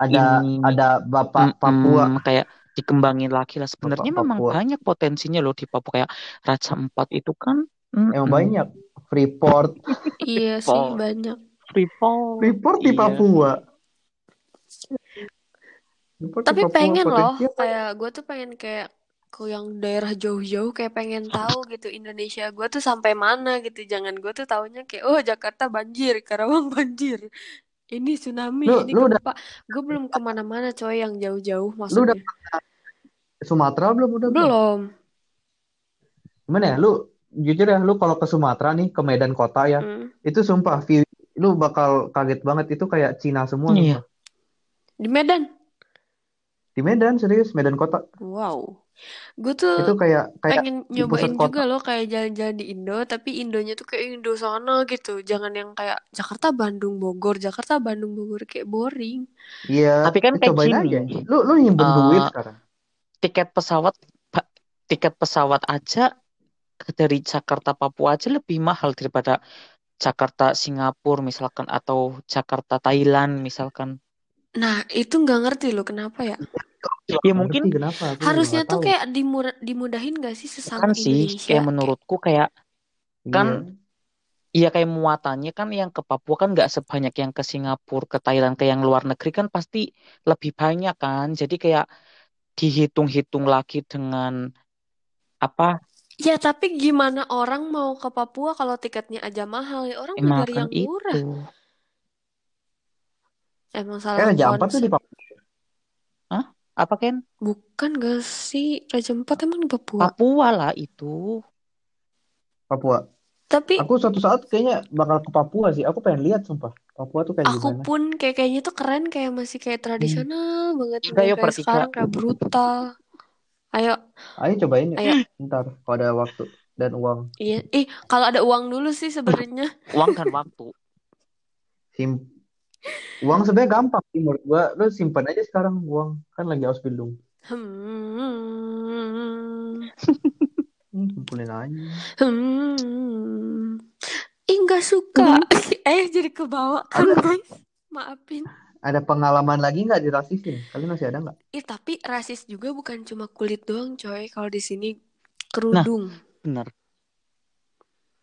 ada ini ada Bapak Papua, mm-mm, kayak dikembangin lagi lah. Bapak Sebenarnya memang Papua. banyak potensinya loh di Papua kayak Raja Empat itu kan Emang mm-mm, banyak. Freeport, Iya sih banyak. Freeport, Freeport di iya. Papua. Tapi Papua pengen loh kayak gue tuh pengen kayak ke yang daerah jauh-jauh kayak pengen tahu gitu Indonesia gue tuh sampai mana gitu. Jangan gue tuh taunya kayak oh Jakarta banjir, Karawang [laughs] banjir. Ini tsunami, Lu ini lu udah gempa. Gue belum ke mana-mana coy yang jauh-jauh lu udah maksudnya. Sumatera belum udah belum? Belum. Gimana ya? Lu jujur ya, lu kalau ke Sumatera nih, ke Medan kota ya, Hmm. itu sumpah view lu bakal kaget banget itu kayak Cina semua Iya. sumpah. Di Medan. Di Medan serius, Medan kota. Wow. Gue tuh Itu kayak kayak pengen nyobain kota. juga loh kayak jalan-jalan di Indo tapi Indonya tuh kayak Indo sana gitu jangan yang kayak Jakarta Bandung Bogor Jakarta Bandung Bogor kayak boring Iya, Tapi kan ya kayak gini, aja. Lu lu nyimpen duit eh, sekarang. tiket pesawat tiket pesawat aja dari Jakarta Papua aja lebih mahal daripada Jakarta Singapura misalkan atau Jakarta Thailand misalkan. Nah itu nggak ngerti loh kenapa ya Ya mungkin kenapa, harusnya tuh tahu. kayak dimur- dimudahin gak sih sesama kan sih Indonesia kayak kayak menurutku kayak kan Iya. Iya kayak muatannya kan yang ke Papua kan nggak sebanyak yang ke Singapura, ke Thailand, ke yang luar negeri kan pasti lebih banyak kan. Jadi kayak dihitung-hitung lagi dengan apa Ya, tapi gimana orang mau ke Papua kalau tiketnya aja mahal ya? Orang mau nyari makan yang murah. itu. Emang Eh, salah Raja Ampat tuh di konsep. Papua. Apa Ken? Bukan gak sih? Raja Empat emang di Papua. Papua lah itu. Papua. Tapi Aku suatu saat kayaknya bakal ke Papua sih. Aku pengen lihat sumpah. Papua tuh kayak aku gimana. pun kayak kayaknya tuh keren kayak masih kayak tradisional banget Yaudah, nggak yuk kayak bertiga. sekarang kayak brutal. Ayo, Ayo cobain ya. ayo. Ntar kalau ada waktu dan uang. Iya. Ih, kalau ada uang dulu sih sebenarnya. Uang dan waktu. Sim uang sebenarnya gampang sih menurut gua. Lu simpan aja sekarang uang. Kan lagi Ausbildung. Hmm. Hmm, [laughs] kumpulin aja. Hmm. Ih, nggak suka. [laughs] eh, jadi kebawa kan, guys. Maafin. Ada pengalaman lagi nggak dirasisin? Kalian masih ada nggak? Ih, tapi rasis juga bukan cuma kulit doang, coy. Kalau di sini kerudung. Bener.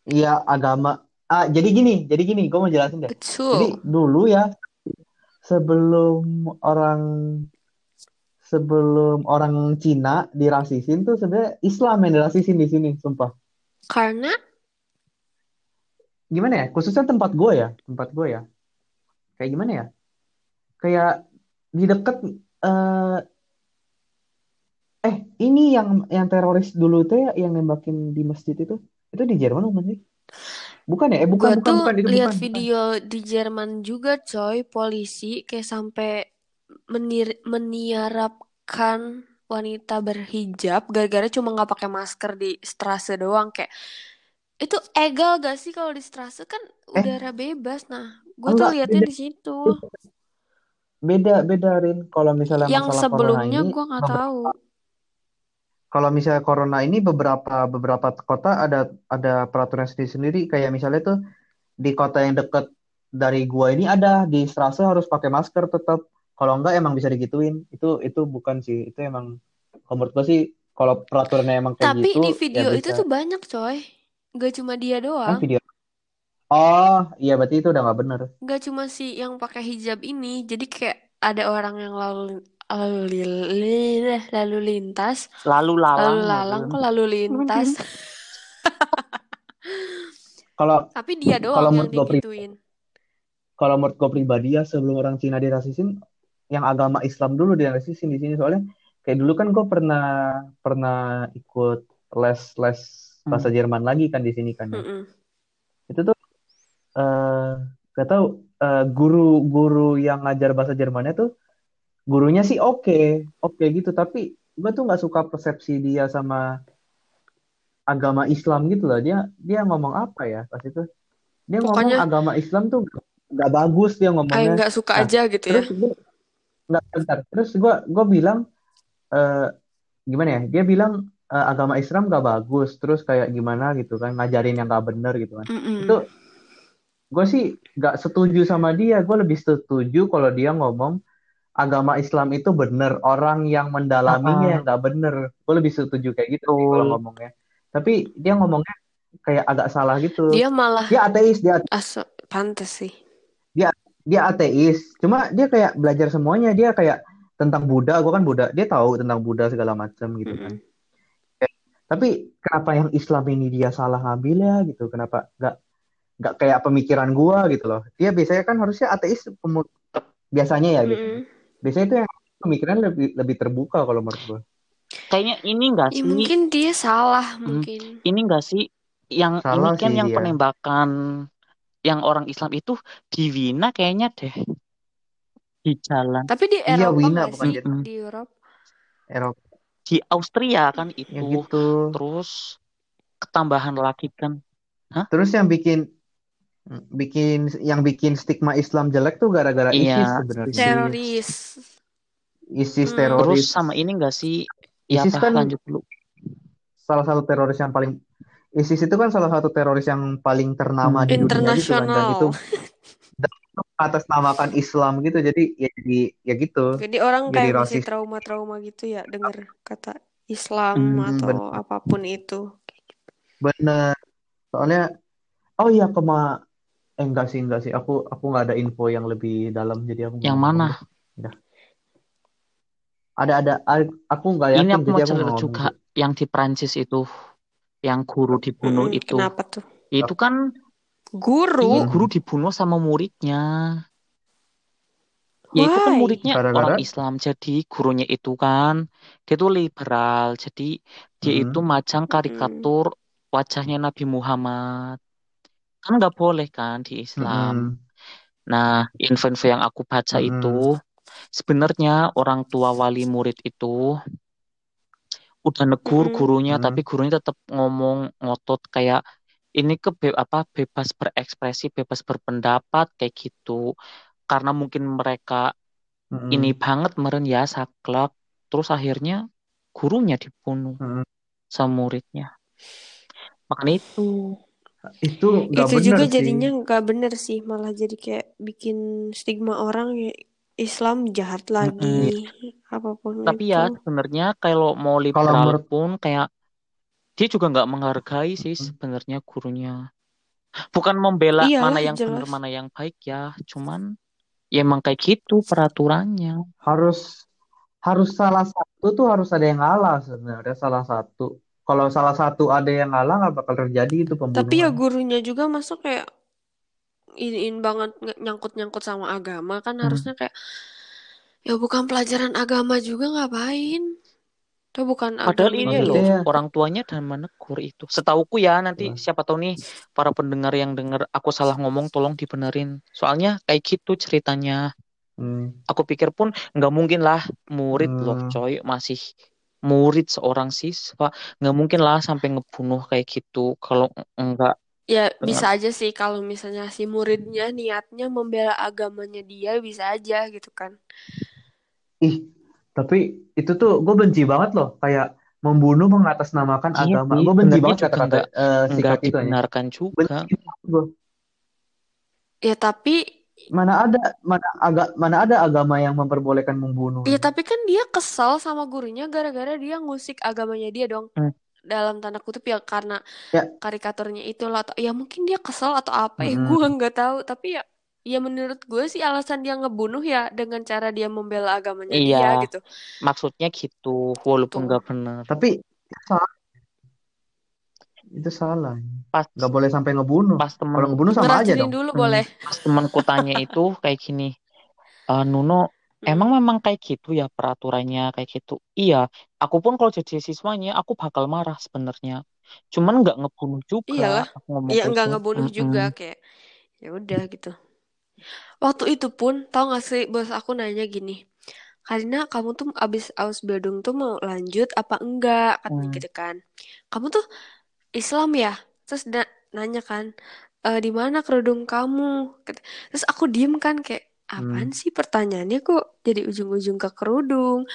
Iya agama. Ah jadi gini, jadi gini. Gue mau jelasin deh. Jadi Betul. dulu ya sebelum orang sebelum orang Cina dirasisin tuh sebenarnya Islam yang dirasisin di sini, sumpah. Karena Gimana ya? Khususnya tempat gue ya, tempat gue ya. Kayak gimana ya? Kayak di deket eh eh ini yang yang teroris dulu tuh ya yang nembakin di masjid itu. Itu di Jerman bukan sih? Bukan ya? Eh bukan gue bukan tuh bukan itu lihat bukan. bukan. video di Jerman juga, coy. Polisi kayak sampai menir meniarapkan wanita berhijab gara-gara cuma nggak pakai masker di Strasse doang kayak itu egal gak sih kalau di Strasse kan Eh. udara bebas nah gue tuh liatnya di situ Beda beda Rin. Kalau misalnya yang masalah sebelumnya gue nggak tahu kalau misalnya corona ini beberapa beberapa kota ada ada peraturan sendiri-sendiri kayak misalnya tuh di kota yang dekat dari gua ini ada di Strasse harus pakai masker tetap kalau enggak emang bisa digituin. Itu itu bukan sih. Itu emang kalau menurut gua sih kalau peraturannya emang kayak tapi gitu di ya video itu bisa. tuh banyak coy. Gak cuma dia kan doang video. Oh iya berarti itu udah nggak bener. Gak cuma si yang pakai hijab ini, jadi kayak ada orang yang lalu lalu li- lalu lintas, Lalu lalang. lalu lalang kok lalu lintas. [laughs] kalau Tapi dia kalau doang yang menurut gua pri- digituin. kalau menurut gua pribadi ya sebelum orang Cina dirasisin yang agama Islam dulu dirasisin di sini soalnya kayak dulu kan gue pernah pernah ikut les les bahasa Jerman lagi kan di sini kan ya. Mm-mm. itu tuh eh gak tahu eh, guru-guru yang ngajar bahasa Jermannya tuh gurunya sih oke oke gitu. Tapi gue tuh nggak suka persepsi dia sama agama Islam gitu loh. Dia dia ngomong apa ya pas itu? Dia ngomong Pokoknya- agama Islam tuh nggak bagus dia Kayak ngomongnya nggak suka Nah, aja gitu ya. terus gue nggak bentar. Terus gue gue bilang eh gimana ya? Dia bilang eh, agama Islam gak bagus. Terus kayak gimana gitu kan ngajarin yang gak bener gitu kan. Mm-mm. itu gue sih gak setuju sama dia. Gue lebih setuju kalau dia ngomong agama Islam itu bener orang yang mendalaminya yang gak bener gue lebih setuju kayak gitu sih kalau ngomongnya. Tapi dia ngomongnya kayak agak salah gitu. Dia malah dia ateis dia aso pantes sih. dia ateis. Cuma dia kayak belajar semuanya. Dia kayak tentang Buddha. Gue kan Buddha. Dia tahu tentang Buddha segala macam gitu. Kan Mm-mm. tapi kenapa yang Islam ini dia salah ngambil ya gitu? Kenapa nggak nggak kayak pemikiran gua gitu loh? Dia biasanya kan harusnya ateis biasanya ya gitu. Mm-mm. Biasanya itu yang pemikiran lebih lebih terbuka kalau menurut gua Kayaknya ini enggak Ya, sih? mungkin dia salah Hmm. mungkin. Ini enggak sih yang Salah ini kan sih yang dia. penembakan yang orang Islam itu di Wina kayaknya deh. Di jalan Tapi di Iya, Eropa Wina, nggak bukan sih? Di Eropa. Eropa di Austria kan ya itu. gitu Terus ketambahan lagi kan. terus yang bikin bikin yang bikin stigma Islam jelek tuh gara-gara Iya. ISIS sebenarnya Teroris. ISIS Hmm. teroris Terus sama ini enggak sih? Ya ISIS apa kan lanjut dulu. salah satu teroris yang paling ISIS itu kan salah satu teroris yang paling ternama Hmm. di dunia gitu kan dan itu [laughs] atas namakan Islam gitu jadi ya jadi ya gitu Jadi orang Jadi kayak masih trauma-trauma gitu ya dengar kata Islam Hmm, atau bener. apa pun itu. bener soalnya oh iya kema eh enggak sih enggak sih aku aku nggak ada info yang lebih dalam jadi aku Yang mana? Udah. ada ada aku nggak Ini yakin aku jadi mau cerita juga yang di Prancis itu, yang guru dibunuh Mm-mm, itu. kenapa tuh? Itu kan Guru? iya guru dibunuh sama muridnya. Ya itu kan muridnya orang gara-gara Islam, jadi gurunya itu kan dia tuh liberal, jadi dia itu Mm-mm. majang Mm-mm. karikatur wajahnya Nabi Muhammad. Kan nggak boleh kan di Islam. Mm-mm. Nah, info-info yang aku baca Mm-mm. itu sebenarnya orang tua wali murid itu udah negur gurunya, Mm-mm. tapi gurunya tetap ngomong ngotot kayak ini ke apa bebas berekspresi, bebas berpendapat kayak gitu. Karena mungkin mereka ini Mm-mm. banget meren ya saklek, terus akhirnya gurunya dibunuh Mm-mm. sama muridnya. Makanya itu. Itu nggak Itu bener juga sih jadinya nggak bener sih, malah jadi kayak bikin stigma orang ya Islam jahat lagi, apa pun Tapi ya itu. sebenarnya kalau mau kalau liberal menurut pun kayak dia juga nggak menghargai sih sebenarnya gurunya. Bukan membela mana Iyalah, yang benar mana yang baik ya, cuman ya emang kayak gitu peraturannya. harus harus salah satu tuh harus ada yang ngalah sebenarnya salah satu kalau salah satu ada yang ngalah nggak bakal terjadi itu Tapi ya pembunuhan gurunya juga masuk kayak iniin banget nge- nyangkut-nyangkut sama agama kan Hmm. harusnya kayak ya bukan pelajaran agama juga ngapain? Itu bukan Padahal agama ini gitu. loh maksudnya orang tuanya dan menegur itu. Setauku ya nanti Wah. siapa tahu nih para pendengar yang dengar aku salah ngomong tolong dibenerin. Soalnya kayak gitu ceritanya. hmm, Aku pikir pun nggak mungkin lah murid loh hmm, coy masih murid seorang siswa. Nggak mungkin lah sampai ngebunuh kayak gitu kalau enggak Ya dengan bisa aja sih kalau misalnya si muridnya niatnya membela agamanya dia bisa aja gitu kan. ih tapi itu tuh gue benci banget loh kayak membunuh mengatasnamakan iya agama. gue benci banget kata-kata nggak sikap itu dibenarkan juga. Benci banget gue. Ya tapi mana ada mana agak mana ada agama yang memperbolehkan membunuh? Ya ini tapi kan dia kesal sama gurunya gara-gara dia ngusik agamanya dia dong. Hmm. Dalam tanda kutip ya karena ya. karikaturnya itu lah atau ya mungkin dia kesal atau apa ya mm-mm, gue nggak tahu. Tapi ya ya menurut gue sih alasan dia ngebunuh ya dengan cara dia membela agamanya dia iya gitu. Maksudnya gitu walaupun nggak benar tapi salah itu salah. Pas nggak boleh sampai ngebunuh. pas kalau temen ngebunuh sama aja dong. dulu hmm, boleh. Pas temanku tanya itu kayak gini "Eh, Nuno Hmm. emang memang kayak gitu ya peraturannya kayak gitu? Iya aku pun kalau jadi siswanya aku bakal marah sebenarnya. Cuman nggak ngebunuh juga aku ngomong ya kayak nggak gitu. ngebunuh Mm-mm. juga kayak ya udah gitu. Waktu itu pun tau gak sih bos aku nanya gini Karina kamu tuh abis aus bedung tuh mau lanjut apa enggak? Katanya Hmm. gitu kan. Kamu tuh Islam ya? Terus na- nanya kan "Eh, di mana kerudung kamu? Terus aku diem kan kayak apaan hmm. sih pertanyaannya? Kok jadi ujung-ujung ke kerudung?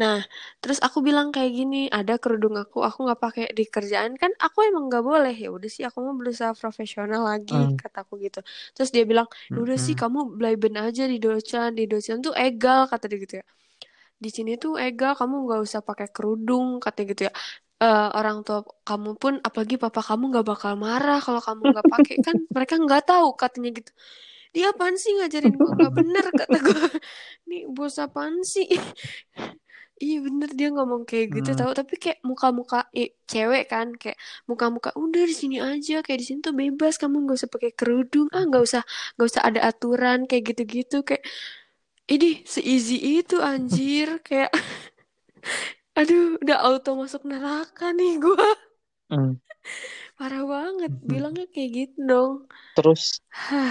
Nah terus aku bilang kayak gini ada kerudung aku aku nggak pakai di kerjaan. Kan aku emang nggak boleh. Ya udah sih aku mau berusaha profesional lagi Hmm. kataku gitu. Terus dia bilang ya udah sih Mm-mm. kamu belain aja di docan di docan tuh egal kata dia gitu ya. Di sini tuh egal kamu nggak usah pakai kerudung katanya gitu ya Eh, orang tua kamu pun apalagi papa kamu nggak bakal marah kalau kamu nggak pakai. Kan mereka nggak tahu katanya gitu. Dia apaan sih ngajarin gua? Nggak bener kata gua. [laughs] Nih bos apaan sih? [laughs] Iya bener dia ngomong kayak gitu Hmm. tahu tapi kayak muka-muka eh, cewek kan kayak muka-muka udah di sini aja kayak di sini tuh bebas kamu nggak usah pakai kerudung ah nggak usah nggak usah ada aturan kayak gitu-gitu kayak ini se-easy itu anjir kayak [laughs] aduh udah auto masuk neraka nih gua Hmm. [laughs] parah banget bilangnya kayak gitu dong Terus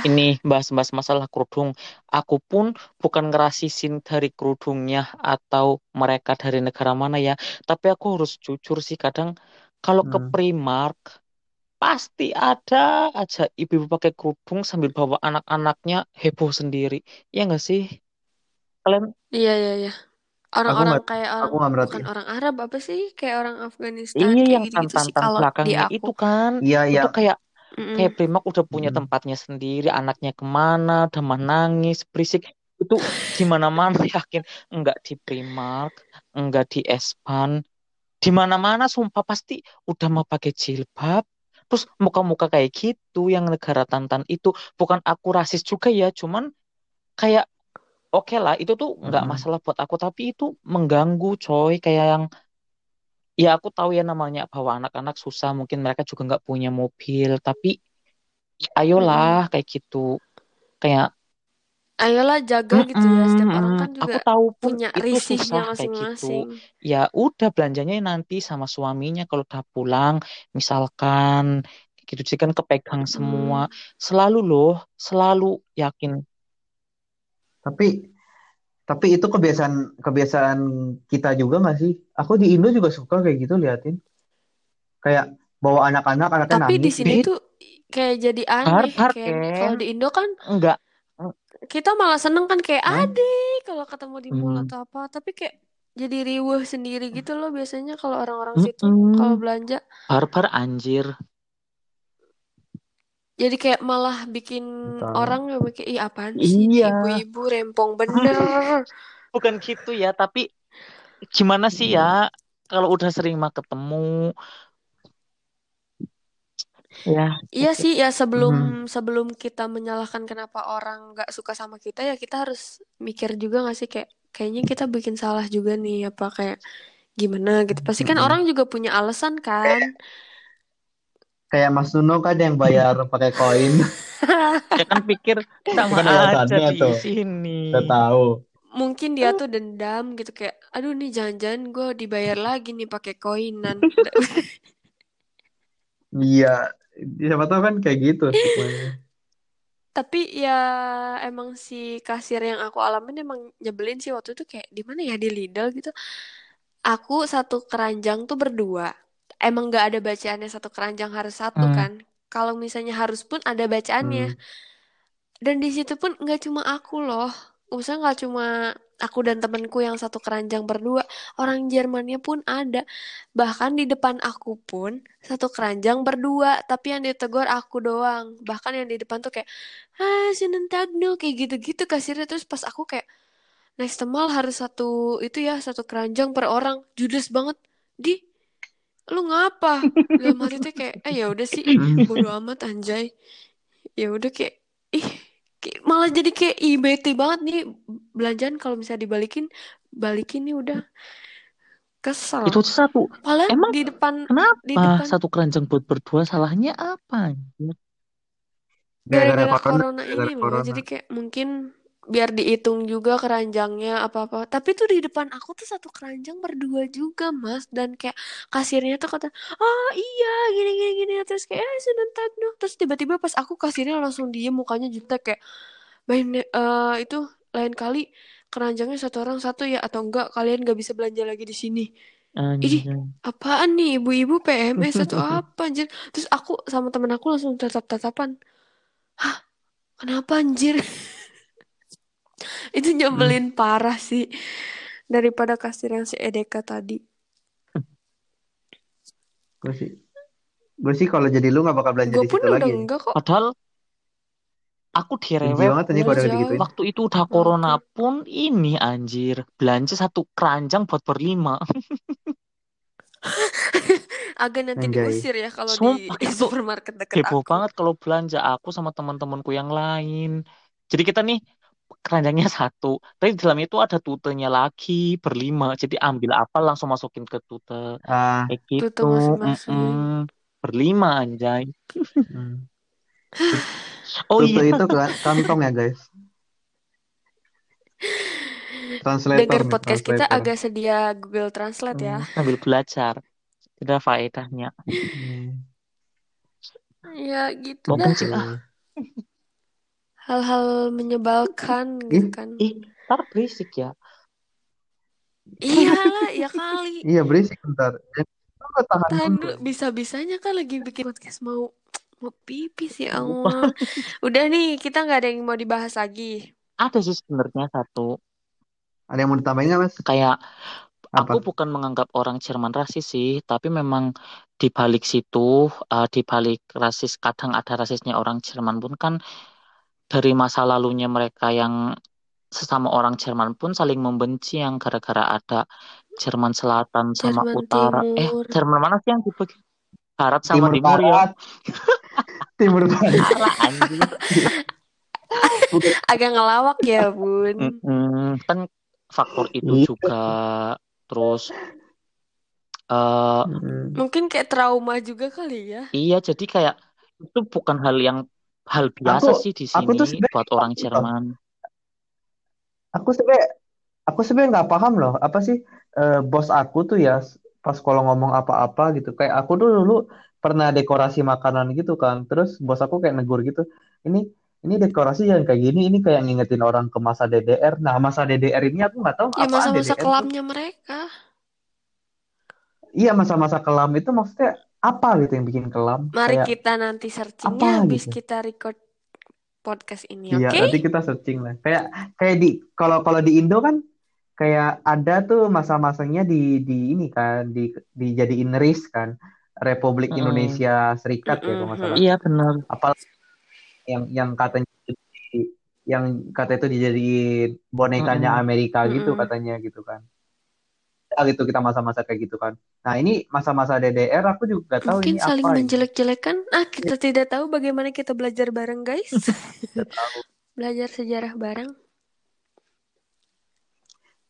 ini bahas-bahas masalah kerudung. Aku pun bukan ngerasisin dari kerudungnya atau mereka dari negara mana ya. Tapi aku harus jujur sih kadang kalau ke Hmm. Primark pasti ada aja ibu-ibu pakai kerudung sambil bawa anak-anaknya heboh sendiri. Ya nggak sih? Kalian iya iya iya Aku orang-orang nggak, kayak orang aku nggak bukan merhatiin. orang Arab apa sih kayak orang Afghanistan iya kayak yang gitu-gitu sih tantan kalau di belakangnya aku itu kan. Iya, Itu yang, kayak Mm-mm. kayak Primark udah punya Mm-mm. tempatnya sendiri, anaknya ke mana, demam nangis, berisik. Itu di mana-mana [laughs] yakin enggak di Primark, enggak di Espan, di mana-mana sumpah pasti udah mau pakai jilbab. Terus muka-muka kayak gitu yang negara tantan itu bukan aku rasis juga ya, cuman kayak oke lah itu tuh nggak Mm-mm. masalah buat aku tapi itu mengganggu coy kayak yang ya aku tahu ya namanya bawa anak-anak susah mungkin mereka juga nggak punya mobil tapi ayolah kayak gitu kayak Ayolah jaga gitu ya. Setiap "Mm-mm, orang mm-mm." kan aku juga tahu pun punya itu risihnya susah kayak gitu masing-masing. ya udah belanjanya nanti sama suaminya kalau udah pulang misalkan gitu sih kan kepegang Hmm. semua selalu loh selalu yakin Tapi tapi itu kebiasaan kebiasaan kita juga nggak sih? Aku di Indo juga suka kayak gitu liatin. Kayak bawa anak-anak, anaknya Tapi di nangis. sini Bed- tuh kayak jadi har aneh. har Kayak kalau di Indo kan enggak kita malah seneng kan kayak Hah? ade kalau ketemu di mall Hmm. atau apa. Tapi kayak jadi riweh sendiri gitu loh biasanya kalau orang-orang situ kalau Mm-mm. belanja. Barbar anjir. Jadi kayak malah bikin Tahu. orang yang mikir, ih apaan sih Iya. ibu-ibu rempong bener. [laughs] Bukan gitu ya, tapi gimana sih ya kalau udah sering mah ketemu ya Iya sih, ya sebelum sebelum kita menyalahkan kenapa orang nggak suka sama kita ya kita harus mikir juga nggak sih kayak kayaknya kita bikin salah juga nih apa kayak gimana gitu. Pasti kan Mhm. orang juga punya alasan kan. Kayak Mas Nuno kan yang bayar [laughs] pakai koin. ya kan pikir sama Kan aja di tuh. sini. Udah tahu. Mungkin dia tuh dendam gitu kayak aduh nih jangan-jangan gue dibayar lagi nih pakai koinan. [laughs] Iya. Siapa tahu kan kayak gitu semuanya. Tapi ya emang si kasir yang aku alamin emang nyebelin sih waktu itu kayak di mana ya di Lidl gitu. Aku satu keranjang tuh berdua. Emang nggak ada bacaannya satu keranjang harus satu Hmm. kan. Kalau misalnya harus pun ada bacaannya. Hmm. Dan di situ pun nggak cuma aku loh. Maksudnya nggak cuma aku dan temenku yang satu keranjang berdua. Orang Jermannya pun ada. Bahkan di depan aku pun satu keranjang berdua. Tapi yang ditegur aku doang. Bahkan yang di depan tuh kayak, ah sinentagno kayak gitu-gitu kasirnya. Terus pas aku kayak, next temal harus satu itu ya satu keranjang per orang. Judes banget. Di, lu ngapa? Dalam hati tuh kayak, eh ya udah sih, [laughs] bodo amat anjay. Ya udah kayak, ih kayak malah jadi kayak ih bete banget nih belanjaan kalau misalnya dibalikin balikin nih udah kesel Itu satu. padahal Emang di depan kenapa di depan satu keranjang buat berdua salahnya apa? gara-gara corona. ini loh corona. jadi kayak mungkin biar dihitung juga keranjangnya apa-apa. Tapi tuh di depan aku tuh satu keranjang berdua juga mas. Dan kayak kasirnya tuh kata oh iya gini gini gini. Terus kayak eh sebentar dong. Terus tiba-tiba pas aku kasirnya langsung diem mukanya jutek kayak main eh, itu lain kali keranjangnya satu orang satu ya atau enggak kalian gak bisa belanja lagi di sini? Ini Anjir. apaan nih ibu-ibu PMS atau [laughs] apa anjir? Terus aku sama temen aku langsung tatap-tatapan hah kenapa anjir [laughs] itu Hmm. nyebelin parah sih daripada kasir yang si Edeka tadi Gue sih, gue sih kalau jadi lu nggak bakal belanja gue di pun situ udah lagi. enggak kok Padahal aku Jauh. gitu. waktu itu udah corona Makan. pun ini anjir belanja satu keranjang buat berlima. [laughs] agak nanti Anjay. diusir ya kalau di supermarket deket heboh aku banget kalau belanja aku sama teman-temanku yang lain. Jadi kita nih keranjangnya satu, tapi di dalam itu ada tutenya lagi berlima. Jadi ambil apa langsung masukin ke tute Ah, kayak Tute gitu. masing-masing. Mm-mm. Berlima anjay. hmm. Oh Tutu iya, itu kan kantong ya guys. Translator dengar nih, podcast kita translator. agak sedia Google Translate ya Hmm, sambil belajar. Tidak faedahnya. Ya gitu Mau dah kencing ah. Hal-hal menyebalkan gitu kan Ih, ntar berisik ya. iyalah [laughs] ya kali iya berisik nggak tahan tahan dulu. dulu bisa-bisanya kan lagi bikin podcast mau mau pipis ya. Allah [laughs] udah nih kita nggak ada yang mau dibahas lagi Ada sih sebenarnya satu. Ada yang mau ditambahin nggak mas? Kayak Apa? aku bukan menganggap orang Jerman rasis sih, tapi memang di balik situ, eh, di balik rasis kadang ada rasisnya orang Jerman pun kan dari masa lalunya mereka yang sesama orang Jerman pun saling membenci yang gara-gara ada Jerman Selatan sama Jerman Utara. Eh, Timur Jerman mana sih yang dibagi? Barat sama Timur Timur ya? Barat. [laughs] Timur Barat. Bukan. Agak ngelawak ya, Bun. Mm-mm. Kan faktor itu Iya. juga. Terus eh Mm. Mungkin kayak trauma juga kali ya. iya jadi kayak itu bukan hal yang hal biasa Aku sih di aku tuh sini buat orang. Jerman. Aku sebenarnya aku sebenarnya nggak paham loh apa sih eh, bos aku tuh ya pas kalau ngomong apa-apa gitu kayak aku tuh dulu pernah dekorasi makanan gitu kan terus bos aku kayak negur gitu ini ini dekorasi yang kayak gini ini kayak ngingetin orang ke masa DDR nah masa DDR ini aku nggak tahu Ya masa-masa tuh kelamnya mereka. iya masa-masa kelam itu maksudnya apa gitu yang bikin kelam Mari kayak kita nanti apa searchingnya habis gitu kita record podcast ini, Iya, oke? nanti kita searching lah. Kayak kayak di kalau kalau di Indo kan kayak ada tuh masa-masanya di di ini kan di dijadiin RIS kan Republik Mm-mm. Indonesia Serikat ya kalau nggak salah. Mm-mm. Iya benar. Apa yang yang katanya yang kata itu dijadiin bonekanya Mm-mm. Amerika gitu Mm-mm. katanya gitu kan. Ya gitu kita masa-masa kayak gitu kan. Nah, ini masa-masa DDR aku juga nggak tahu Mungkin ini saling apa menjelek-jelekan. Ah, kita tidak tahu bagaimana kita belajar bareng, guys. [laughs] Tahu. Belajar sejarah bareng.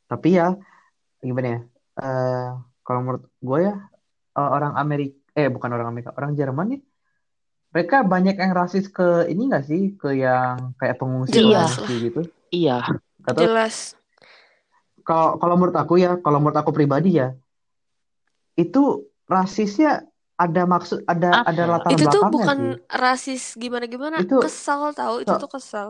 Tapi ya gimana ya? Eh kalau menurut gue ya eh, orang Amerika eh bukan orang Amerika, orang Jerman nih mereka banyak yang rasis ke ini nggak sih? Ke yang kayak Iya, Jelas pengungsi-pengungsi gitu. iya. Gak tau Jelas. Kalau kalau menurut aku ya, kalau menurut aku pribadi ya, itu rasisnya ada maksud ada ada Apa? latar Itu tuh belakangnya bukan sih. rasis gimana-gimana. Itu Kesal tahu, itu so- tuh kesal.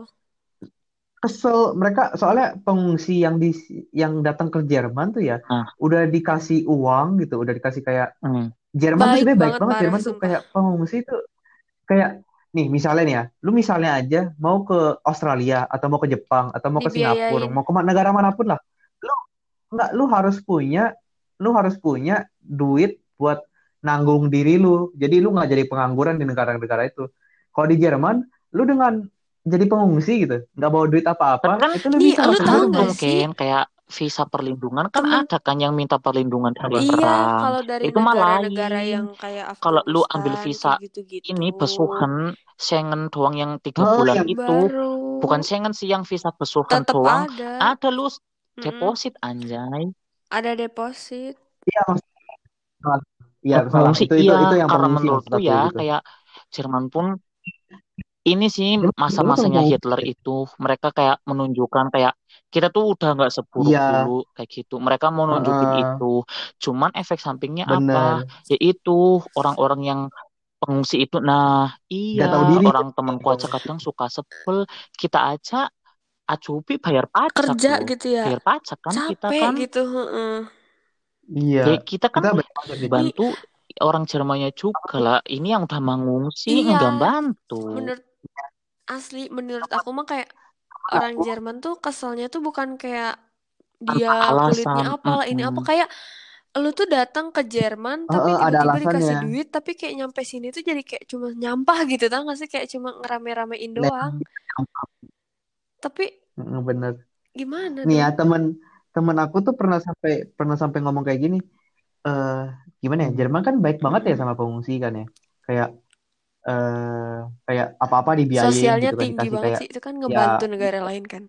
kesel mereka soalnya pengungsi yang di yang datang ke Jerman tuh ya Nah, udah dikasih uang gitu, udah dikasih kayak mm. Jerman tuh Baik sebenarnya baik banget Jerman tuh kayak pengungsi tuh kayak nih misalnya nih ya, lu misalnya aja mau ke Australia atau mau ke Jepang atau mau ke Singapura, Dibiayain. mau ke negara mana pun lah, nggak lu harus punya lu harus punya duit buat nanggung diri lu. Jadi lu nggak jadi pengangguran di negara-negara itu. Kalau di Jerman, lu dengan jadi pengungsi gitu, nggak bawa duit apa-apa, kan itu lu Nih, bisa lu tahu nggak sih? Kayak visa perlindungan kan Temen ada kan yang minta perlindungan dari? Iya, perang. kalau dari Itu negara-negara lain. yang kayak Kalau lu ambil visa kayak gitu-gitu. ini besuhan Schengen doang yang tiga Oh, bulan yang itu bukan Baru. Schengen sih yang visa besuhan Tetap doang ada. ada lu Mm-mm. deposit anjay. Ada deposit. iya maksudnya iya salah itu itu iya itu yang karena menurutku ya gitu. kayak Jerman pun ini sih masa-masanya. Hitler itu mereka kayak menunjukkan kayak kita tuh udah nggak seburuk Iya, dulu kayak gitu mereka mau nunjukin heeh, itu cuman efek sampingnya apa bener. yaitu orang-orang yang pengungsi itu nah iya diri. orang temanku aja kadang suka sebel kita aja acupi bayar pajak Kerja loh gitu ya. bayar pajak kan kita Capek kan gitu. heeh. Iya, ya kita kan kita. Nih, bantu orang Jermannya juga lah ini yang udah mengungsi iya. nggak bantu Menurut asli, menurut aku mah kayak orang Jerman tuh keselnya tuh bukan kayak dia kulitnya alasan apalah ini apa kayak lu tuh datang ke Jerman tapi ada tiba-tiba dikasih duit tapi kayak nyampe sini tuh jadi kayak cuma nyampah gitu tau gak sih kayak cuma ngerame-ramein doang tapi bener. gimana Nih ya temen temen aku tuh pernah sampai pernah sampai ngomong kayak gini. Eh gimana ya? Jerman kan baik banget ya sama pengungsi kan ya. Kayak eh kayak apa-apa dibiayain sosialnya gitu kan tinggi banget kayak sih itu kan ya ngebantu negara lain kan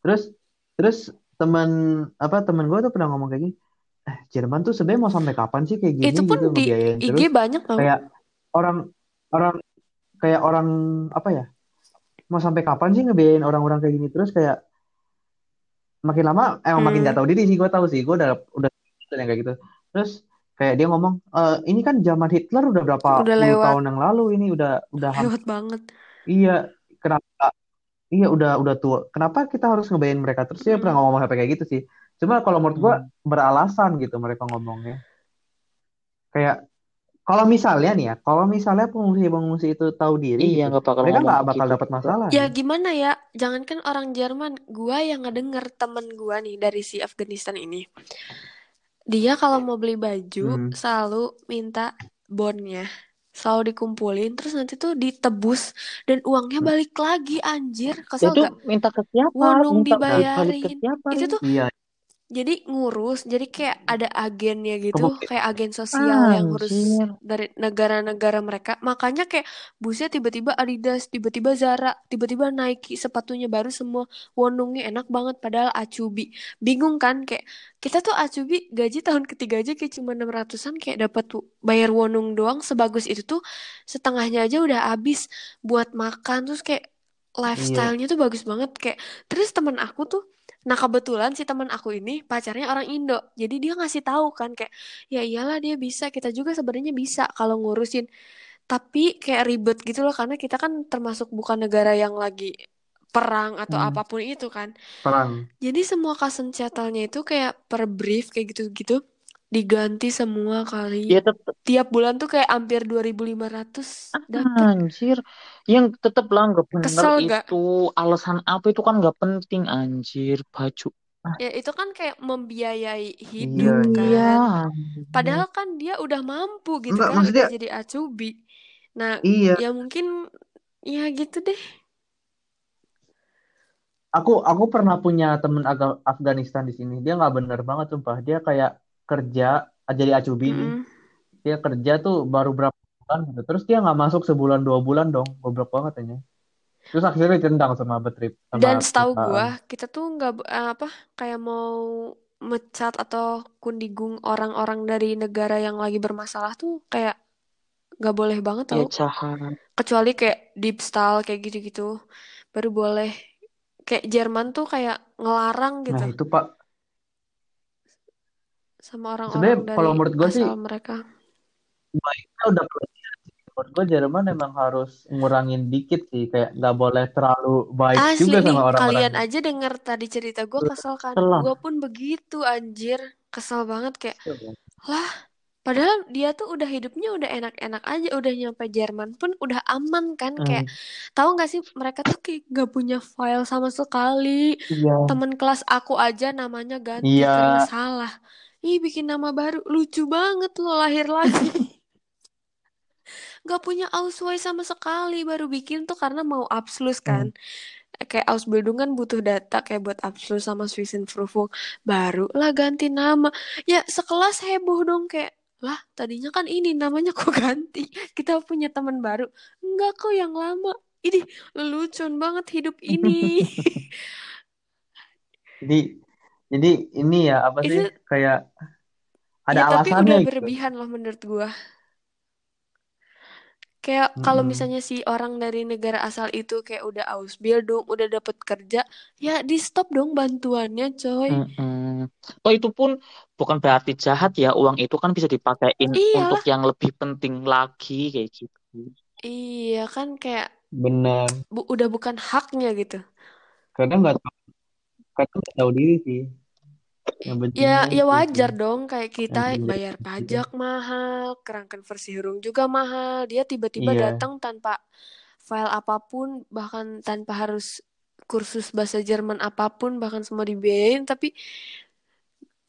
terus terus teman apa temen gue tuh pernah ngomong kayak gini. Eh, Jerman tuh sebenarnya mau sampai kapan sih kayak itu gini pun gitu di IG terus banyak tau kayak orang orang kayak orang apa ya? Mau sampai kapan sih ngebiayain orang-orang kayak gini? Terus kayak makin lama emang makin hmm. gak tahu diri sih gue tahu sih. Gue udah udah yang kayak gitu. Terus kayak dia ngomong "Eh, ini kan zaman Hitler udah berapa udah lewat. tahun yang lalu ini udah udah lewat banget. Iya kenapa? Iya udah udah tua. Kenapa kita harus ngebayain mereka? Terus dia pernah Mm-mm. ngomong sampai kayak gitu sih. Cuma kalau menurut gue Hmm. beralasan gitu mereka ngomongnya. Kayak kalau misalnya nih ya kalau misalnya pengungsi-pengungsi itu tahu diri iya gitu nggak bakal mereka nggak bakal begitu dapat masalah Ya gimana ya, jangankan orang Jerman, gua yang ngedenger temen gua nih dari si Afghanistan ini. Dia kalau mau beli baju hmm. selalu minta bonnya. Selalu dikumpulin, terus nanti tuh ditebus dan uangnya balik lagi, anjir. Kesel itu gak? minta ke siapa Wonung minta balik ke dibayarin. siapa Itu tuh, iya jadi ngurus jadi kayak ada agennya gitu Kebukti- kayak agen sosial yang ngurus dari negara-negara mereka. Makanya kayak busnya tiba-tiba Adidas tiba-tiba Zara tiba-tiba Nike sepatunya baru semua. Wonungnya enak banget padahal Acubi. Bingung kan kayak kita tuh Acubi gaji tahun ketiga aja kayak cuma 600-an kayak dapat bayar wonung doang. Sebagus itu tuh setengahnya aja udah habis buat makan. Terus kayak lifestyle-nya tuh bagus banget. Kayak terus teman aku tuh Nah kebetulan si teman aku ini pacarnya orang Indo, jadi dia ngasih tahu kan kayak ya iyalah dia bisa, kita juga sebenarnya bisa kalau ngurusin. Tapi kayak ribet gitu loh karena kita kan termasuk bukan negara yang lagi perang atau Hmm. apa pun itu kan. Perang. Jadi semua kasen cetalnya itu kayak per brief kayak gitu-gitu diganti semua kali. Ya tetep Tiap bulan tuh kayak hampir 2.500 dapat. anjir. Yang tetep lah nggak bener Kesel gak? itu alasan apa itu kan nggak penting anjir baju. Ya itu kan kayak membiayai Iya, hidup Iya. kan. Padahal kan dia udah mampu gitu Enggak, kan, maksudnya- jadi acubi. Nah, Iya. ya mungkin ya gitu deh. Aku aku pernah punya temen Afghanistan di sini. Dia nggak bener banget sumpah. Dia kayak kerja jadi acubi nih. Mm. Dia kerja tuh baru berapa bulan gitu. Terus dia nggak masuk sebulan dua bulan dong. Goblok banget aja. Terus akhirnya ditendang sama Betrip sama Dan setahu gua, kita tuh nggak eh, apa kayak mau mecat atau kundigung orang-orang dari negara yang lagi bermasalah tuh kayak nggak boleh banget Ya tau. jahat. Kecuali kayak deep style kayak gitu-gitu. Baru boleh. Kayak Jerman tuh kayak ngelarang Nah gitu itu Pak. Sama Sebenarnya orang-orang dari kalau menurut gua sih mereka. baiknya udah pelajaran. Menurut gue Jerman emang harus ngurangin dikit sih. Kayak nggak boleh terlalu baik Asli juga nih, sama orang-orang. kalian aja denger tadi cerita gue kesel kan. Gue pun begitu anjir. Kesel banget kayak, lah padahal dia tuh udah hidupnya udah enak-enak aja. Udah nyampe Jerman pun udah aman kan. Hmm, Kayak, tahu gak sih mereka tuh kayak gak punya file sama sekali. iya. Temen kelas aku aja namanya ganti Iya. karena salah. Ih bikin nama baru. Lucu banget lo lahir lagi. [laughs] Gak punya Ausweis sama sekali. Baru bikin tuh karena mau Abschluss kan. kayak Ausbildung kan butuh data kayak buat Abschluss sama Zwischenprüfung baru lah ganti nama ya sekelas heboh dong kayak lah tadinya kan ini namanya kok ganti [laughs] kita punya teman baru enggak kok yang lama ini lelucon banget hidup ini [laughs] Jadi jadi ini ya apa sih Itu- kayak ada ya tapi alasannya udah gitu. berlebihan loh menurut gua kayak kalau Mm-mm. misalnya si orang dari negara asal itu kayak udah Ausbildung udah dapet kerja ya di stop dong bantuannya coy Mm-mm. Oh itu pun bukan berarti jahat ya uang itu kan bisa dipakein Iyalah. untuk yang lebih penting lagi kayak gitu. iya kan kayak Benar. bu- udah bukan haknya gitu Kadang nggak tahu kadang nggak tahu diri sih. Yang Ya, ya itu wajar sih. dong kayak kita Yang bayar pajak mahal, kerangkan Versicherung juga mahal. Dia tiba-tiba Iya. datang tanpa file apa pun, bahkan tanpa harus kursus bahasa Jerman apa pun, bahkan semua dibiayain, tapi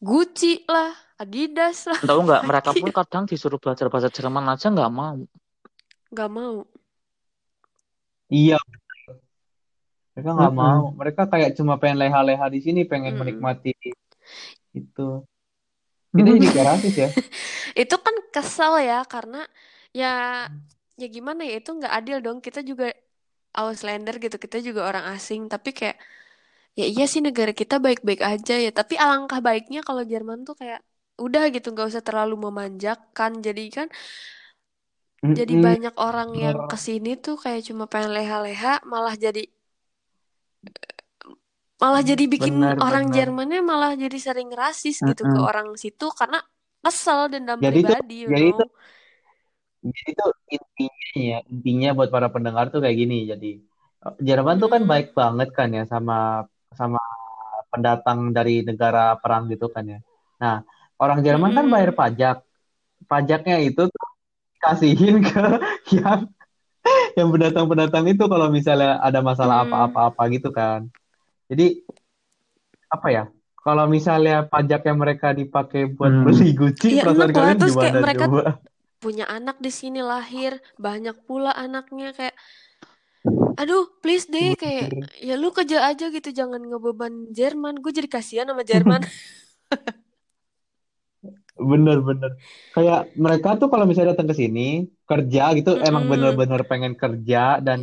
Gucci lah, Adidas lah, Tahu nggak [laughs] mereka pun kadang disuruh belajar bahasa Jerman aja nggak mau. Gak mau. Iya. Mereka nggak Mm-mm. mau. Mereka kayak cuma pengen leha-leha di sini, pengen Mm-mm. menikmati itu. Kita jadi kayak rasis ya. [laughs] Itu kan kesel ya, karena ya, ya gimana ya, itu nggak adil dong. Kita juga Auslander gitu, kita juga orang asing, tapi kayak ya iya sih negara kita baik-baik aja ya tapi alangkah baiknya kalau Jerman tuh kayak udah gitu nggak usah terlalu memanjakan jadi kan jadi banyak orang yang ke sini tuh kayak cuma pengen leha-leha malah jadi malah jadi bikin Benar, orang benar. Jermannya malah jadi sering rasis gitu ke Mm-mm. orang situ karena kesel dendam Jadi pribadi you jadi know tuh, jadi tuh intinya ya, intinya buat para pendengar tuh kayak gini. Jadi Jerman tuh kan baik banget kan ya sama sama pendatang dari negara perang gitu kan ya. Nah, orang Jerman kan bayar pajak. Pajaknya itu tuh kasihin ke [laughs] yang yang pendatang-pendatang itu kalau misalnya ada masalah Hmm. apa-apa-apa gitu kan. Jadi apa ya? Kalau misalnya pajaknya mereka dipakai buat Hmm. beli Gucci, Iya perasaan enak lah kalian terus kayak gimana mereka coba? punya anak di sini lahir banyak pula anaknya kayak aduh please deh kayak Bener. ya lu kerja aja gitu jangan ngebeban Jerman gue jadi kasihan sama Jerman [laughs] Bener bener. Kayak mereka tuh kalau misalnya datang ke sini kerja gitu emang Mm-mm. bener-bener pengen kerja dan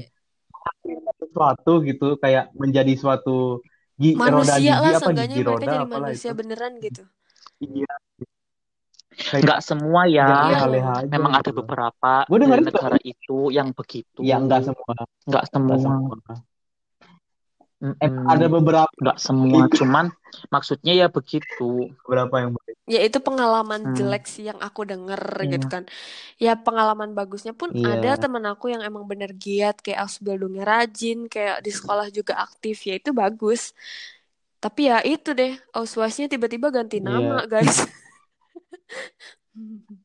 sesuatu gitu kayak menjadi suatu gi- roda Manusia gigi lah, apa gigi mereka roda jadi apalah manusia itu. beneran gitu. Iya. Nggak semua ya. Iya leha-leha Memang ada gitu beberapa Gue negara itu yang begitu. Ya enggak semua, Nggak enggak semua. semua. Mm-mm. ada beberapa Nggak semua. gitu, Cuman maksudnya ya begitu. beberapa yang baik. Ya itu pengalaman Hmm. jelek sih yang aku denger gitu Iya. kan. Ya pengalaman bagusnya pun Iya. ada temen aku yang emang bener giat kayak Ausbildungnya rajin, kayak di sekolah juga aktif ya itu bagus. Tapi ya itu deh, Auswasnya tiba-tiba ganti Iya. nama guys. [laughs] [laughs]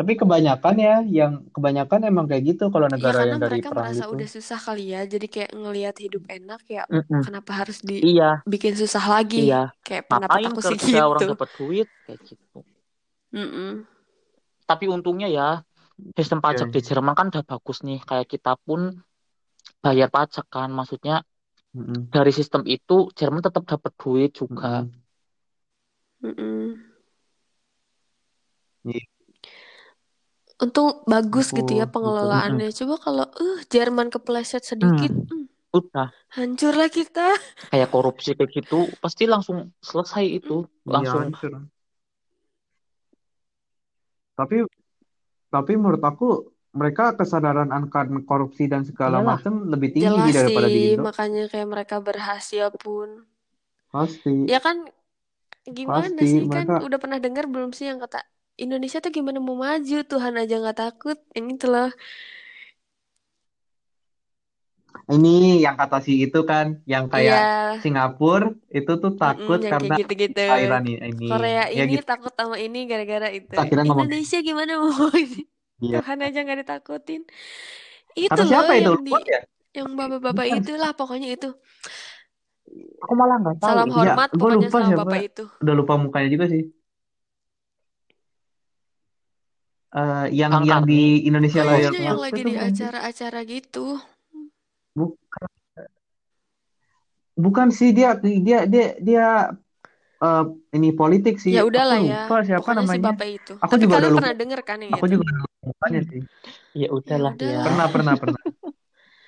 Tapi kebanyakan ya, yang kebanyakan emang kayak gitu kalau Iya negara karena yang dari mereka perang merasa gitu. udah susah kali ya, jadi kayak ngelihat hidup enak ya Mm-mm. kenapa harus dibikin Iya, susah lagi? iya. Kayak pendapat Ngapain aku sih kerja orang gitu. dapat duit kayak gitu. Mm-mm. Tapi untungnya ya sistem pajak di Oke. Jerman kan udah bagus nih. Kayak kita pun bayar pajak kan. Maksudnya Mm-mm. dari sistem itu Jerman tetap dapat duit juga. Mm-mm. Mm-mm. Iya, Untung bagus gitu ya gitu. pengelolaannya. Coba kalau uh Jerman kepleset sedikit, Hmm, hmm, udah hancurlah kita. [laughs] kayak korupsi kayak gitu pasti langsung selesai itu. Iya Langsung hancur. Tapi tapi menurut aku mereka kesadaran akan korupsi dan segala macam lebih tinggi Jelas sih daripada di sih, Indo. makanya kayak mereka berhasil pun. Pasti, Ya kan gimana pasti sih kan mereka udah pernah dengar belum sih yang kata Indonesia tuh gimana mau maju Tuhan aja nggak takut yang itu loh ini yang kata si itu kan yang kayak iya Singapura itu tuh mm-mm, takut karena kayak gitu-gitu perairan i- ini. Korea Ya ini gitu. takut sama ini gara-gara itu Terus akhirnya ngomong Indonesia gimana mau ini Iya. Tuhan aja nggak ditakutin itu Kata loh siapa itu? yang di ya? yang bapak-bapak Bukan. itulah pokoknya itu Aku malah nggak tahu. salam Ya, hormat gue pokoknya lupa sama siapa. bapak itu Udah lupa mukanya juga sih. Eh, yang yang di Indonesia Lawyer kayaknya yang Club lagi itu di bukan sih? acara-acara gitu Bukan. Bukan sih dia dia dia dia eh, ini politik sih. ya Aku udahlah ya lupa siapa pokoknya si namanya. bapak itu Aku tapi juga udah kalian lupa. pernah denger kan yang Aku itu juga udah lupa mukanya sih. Ya ya udahlah ya. udahlah Pernah pernah pernah.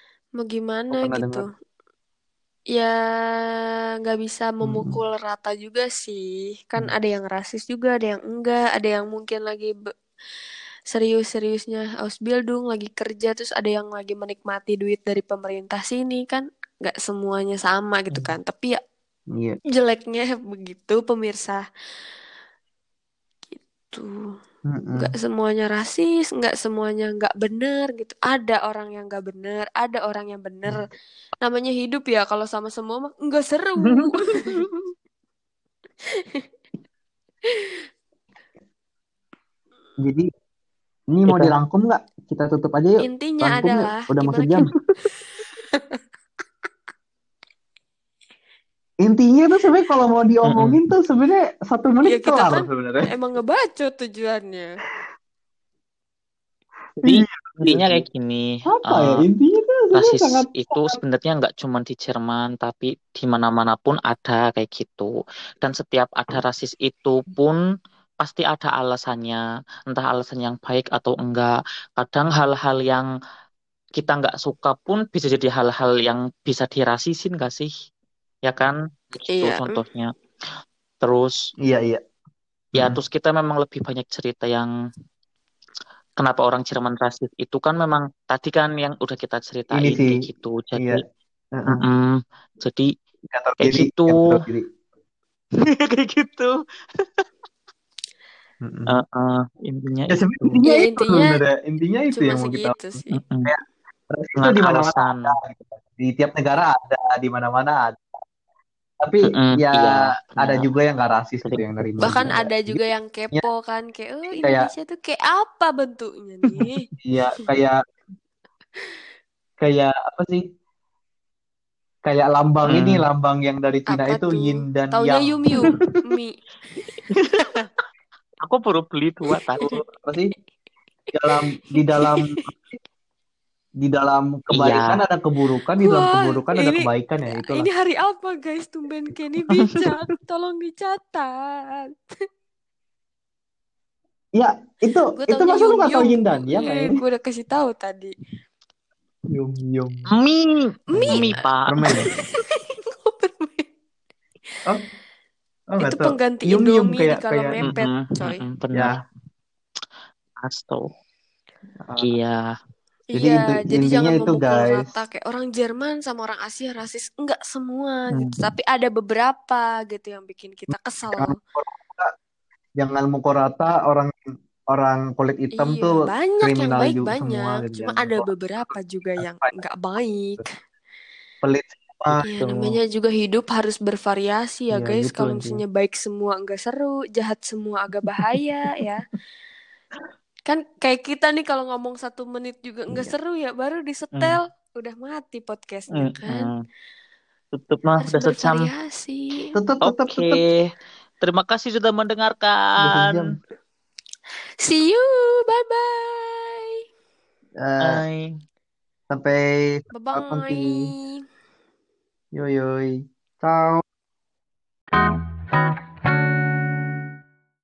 [laughs] mau Aku gimana pernah gitu dengar. ya nggak bisa memukul rata juga sih kan Mm. ada yang rasis juga ada yang enggak ada yang mungkin lagi be- serius-seriusnya. Ausbildung lagi kerja terus ada yang lagi menikmati duit dari pemerintah sini kan nggak semuanya sama gitu kan. Tapi ya Iya. jeleknya [laughs] begitu pemirsa. Gitu. Nggak semuanya rasis nggak semuanya nggak bener gitu. Ada orang yang nggak bener ada orang yang bener. Namanya hidup ya kalau sama semua mah nggak seru. [laughs] [laughs] Jadi ini mau Kita dirangkum nggak? Kita tutup aja yuk. intinya Rangkum yuk. adalah Udah mau sejam. [laughs] Intinya tuh sebenarnya kalau mau diomongin tuh sebenarnya satu ya menit kita kelar kan sebenarnya. emang ngebacot tujuannya Jadi Iya, intinya kayak gini, Apa ya? eh, Intinya tuh rasis sangat itu sebenarnya nggak cuma di Jerman, tapi di mana-mana pun ada kayak gitu. Dan setiap ada rasis itu pun pasti ada alasannya, entah alasan yang baik atau enggak. Kadang hal-hal yang kita nggak suka pun bisa jadi hal-hal yang bisa dirasisin gak sih? Ya kan? Begitu iya contohnya. Terus Iya, iya. ya Mm. terus kita memang lebih banyak cerita yang kenapa orang Jerman rasis itu kan memang tadi kan yang udah kita Ini ceritain sih. kayak gitu. Iya. Jadi Heeh. mm-mm, jadi Nggak tahu [laughs] kayak gitu. Kayak gitu. Eh, eh, intinya Ya sebenarnya itu. intinya ya itu intinya sebenarnya. Intinya itu cuma yang mau kita segitu sih kayak rasis itu di mana-mana ada gitu. Di tiap negara ada, di mana-mana ada. Tapi Mm-mm, ya iya, ada benar. juga yang nggak rasis gitu yang nerima bahkan juga. ada juga yang Ya, kepo kan kayak oh kayak Indonesia tuh kayak apa bentuknya nih [laughs] ya kayak kayak apa sih? Kayak lambang ini, Mm. lambang yang dari Cina apa itu tuh yin dan taunya yang. Yum Yum Mi [laughs] Aku baru beli dua [laughs] tadi. Apa sih? Dalam di dalam di dalam kebaikan Iya. ada keburukan, di dalam Wah, keburukan ada ini kebaikan ya itulah. ini hari apa guys? Tumben Kenny bijak. [laughs] Tolong dicatat. Ya, itu Gue itu masa lu Yum gak tau Yum. Yin dan Yang Iya, ini? gue udah kasih tahu tadi. Yum Yum. Mie, Mie. mie pak. Permen ya? [laughs] Oh. Oh, Itu tahu. pengganti Yum Yum Indomie kayak di kala kayak mepet, Mm-mm, coy. mm-mm, ya. benar. Asto. uh, Iya. Jadi Iya, inti- jadi intinya jangan itu, memukul guys. rata kayak orang Jerman sama orang Asia rasis. Enggak semua gitu, Hmm. tapi ada beberapa gitu yang bikin kita kesel. Jangan mukul rata, jangan mukul rata orang orang kulit hitam Iya, tuh banyak yang kriminal baik juga banyak, semua gitu. cuma Jangan ada beberapa juga yang nggak baik. pelit semua Iya, gitu. namanya juga hidup harus bervariasi ya Iya guys. gitu Kalau misalnya baik semua enggak seru, jahat semua agak bahaya ya. Kan kayak kita nih kalau ngomong satu menit juga enggak Iya. seru ya, baru disetel udah mati podcastnya kan. Mm-mm. Tutup mah Harus udah bervariasi. Tutup tutup Oke. tutup. Terima kasih sudah mendengarkan. See you, bye bye, Eh, Bye. sampai bye 因为有一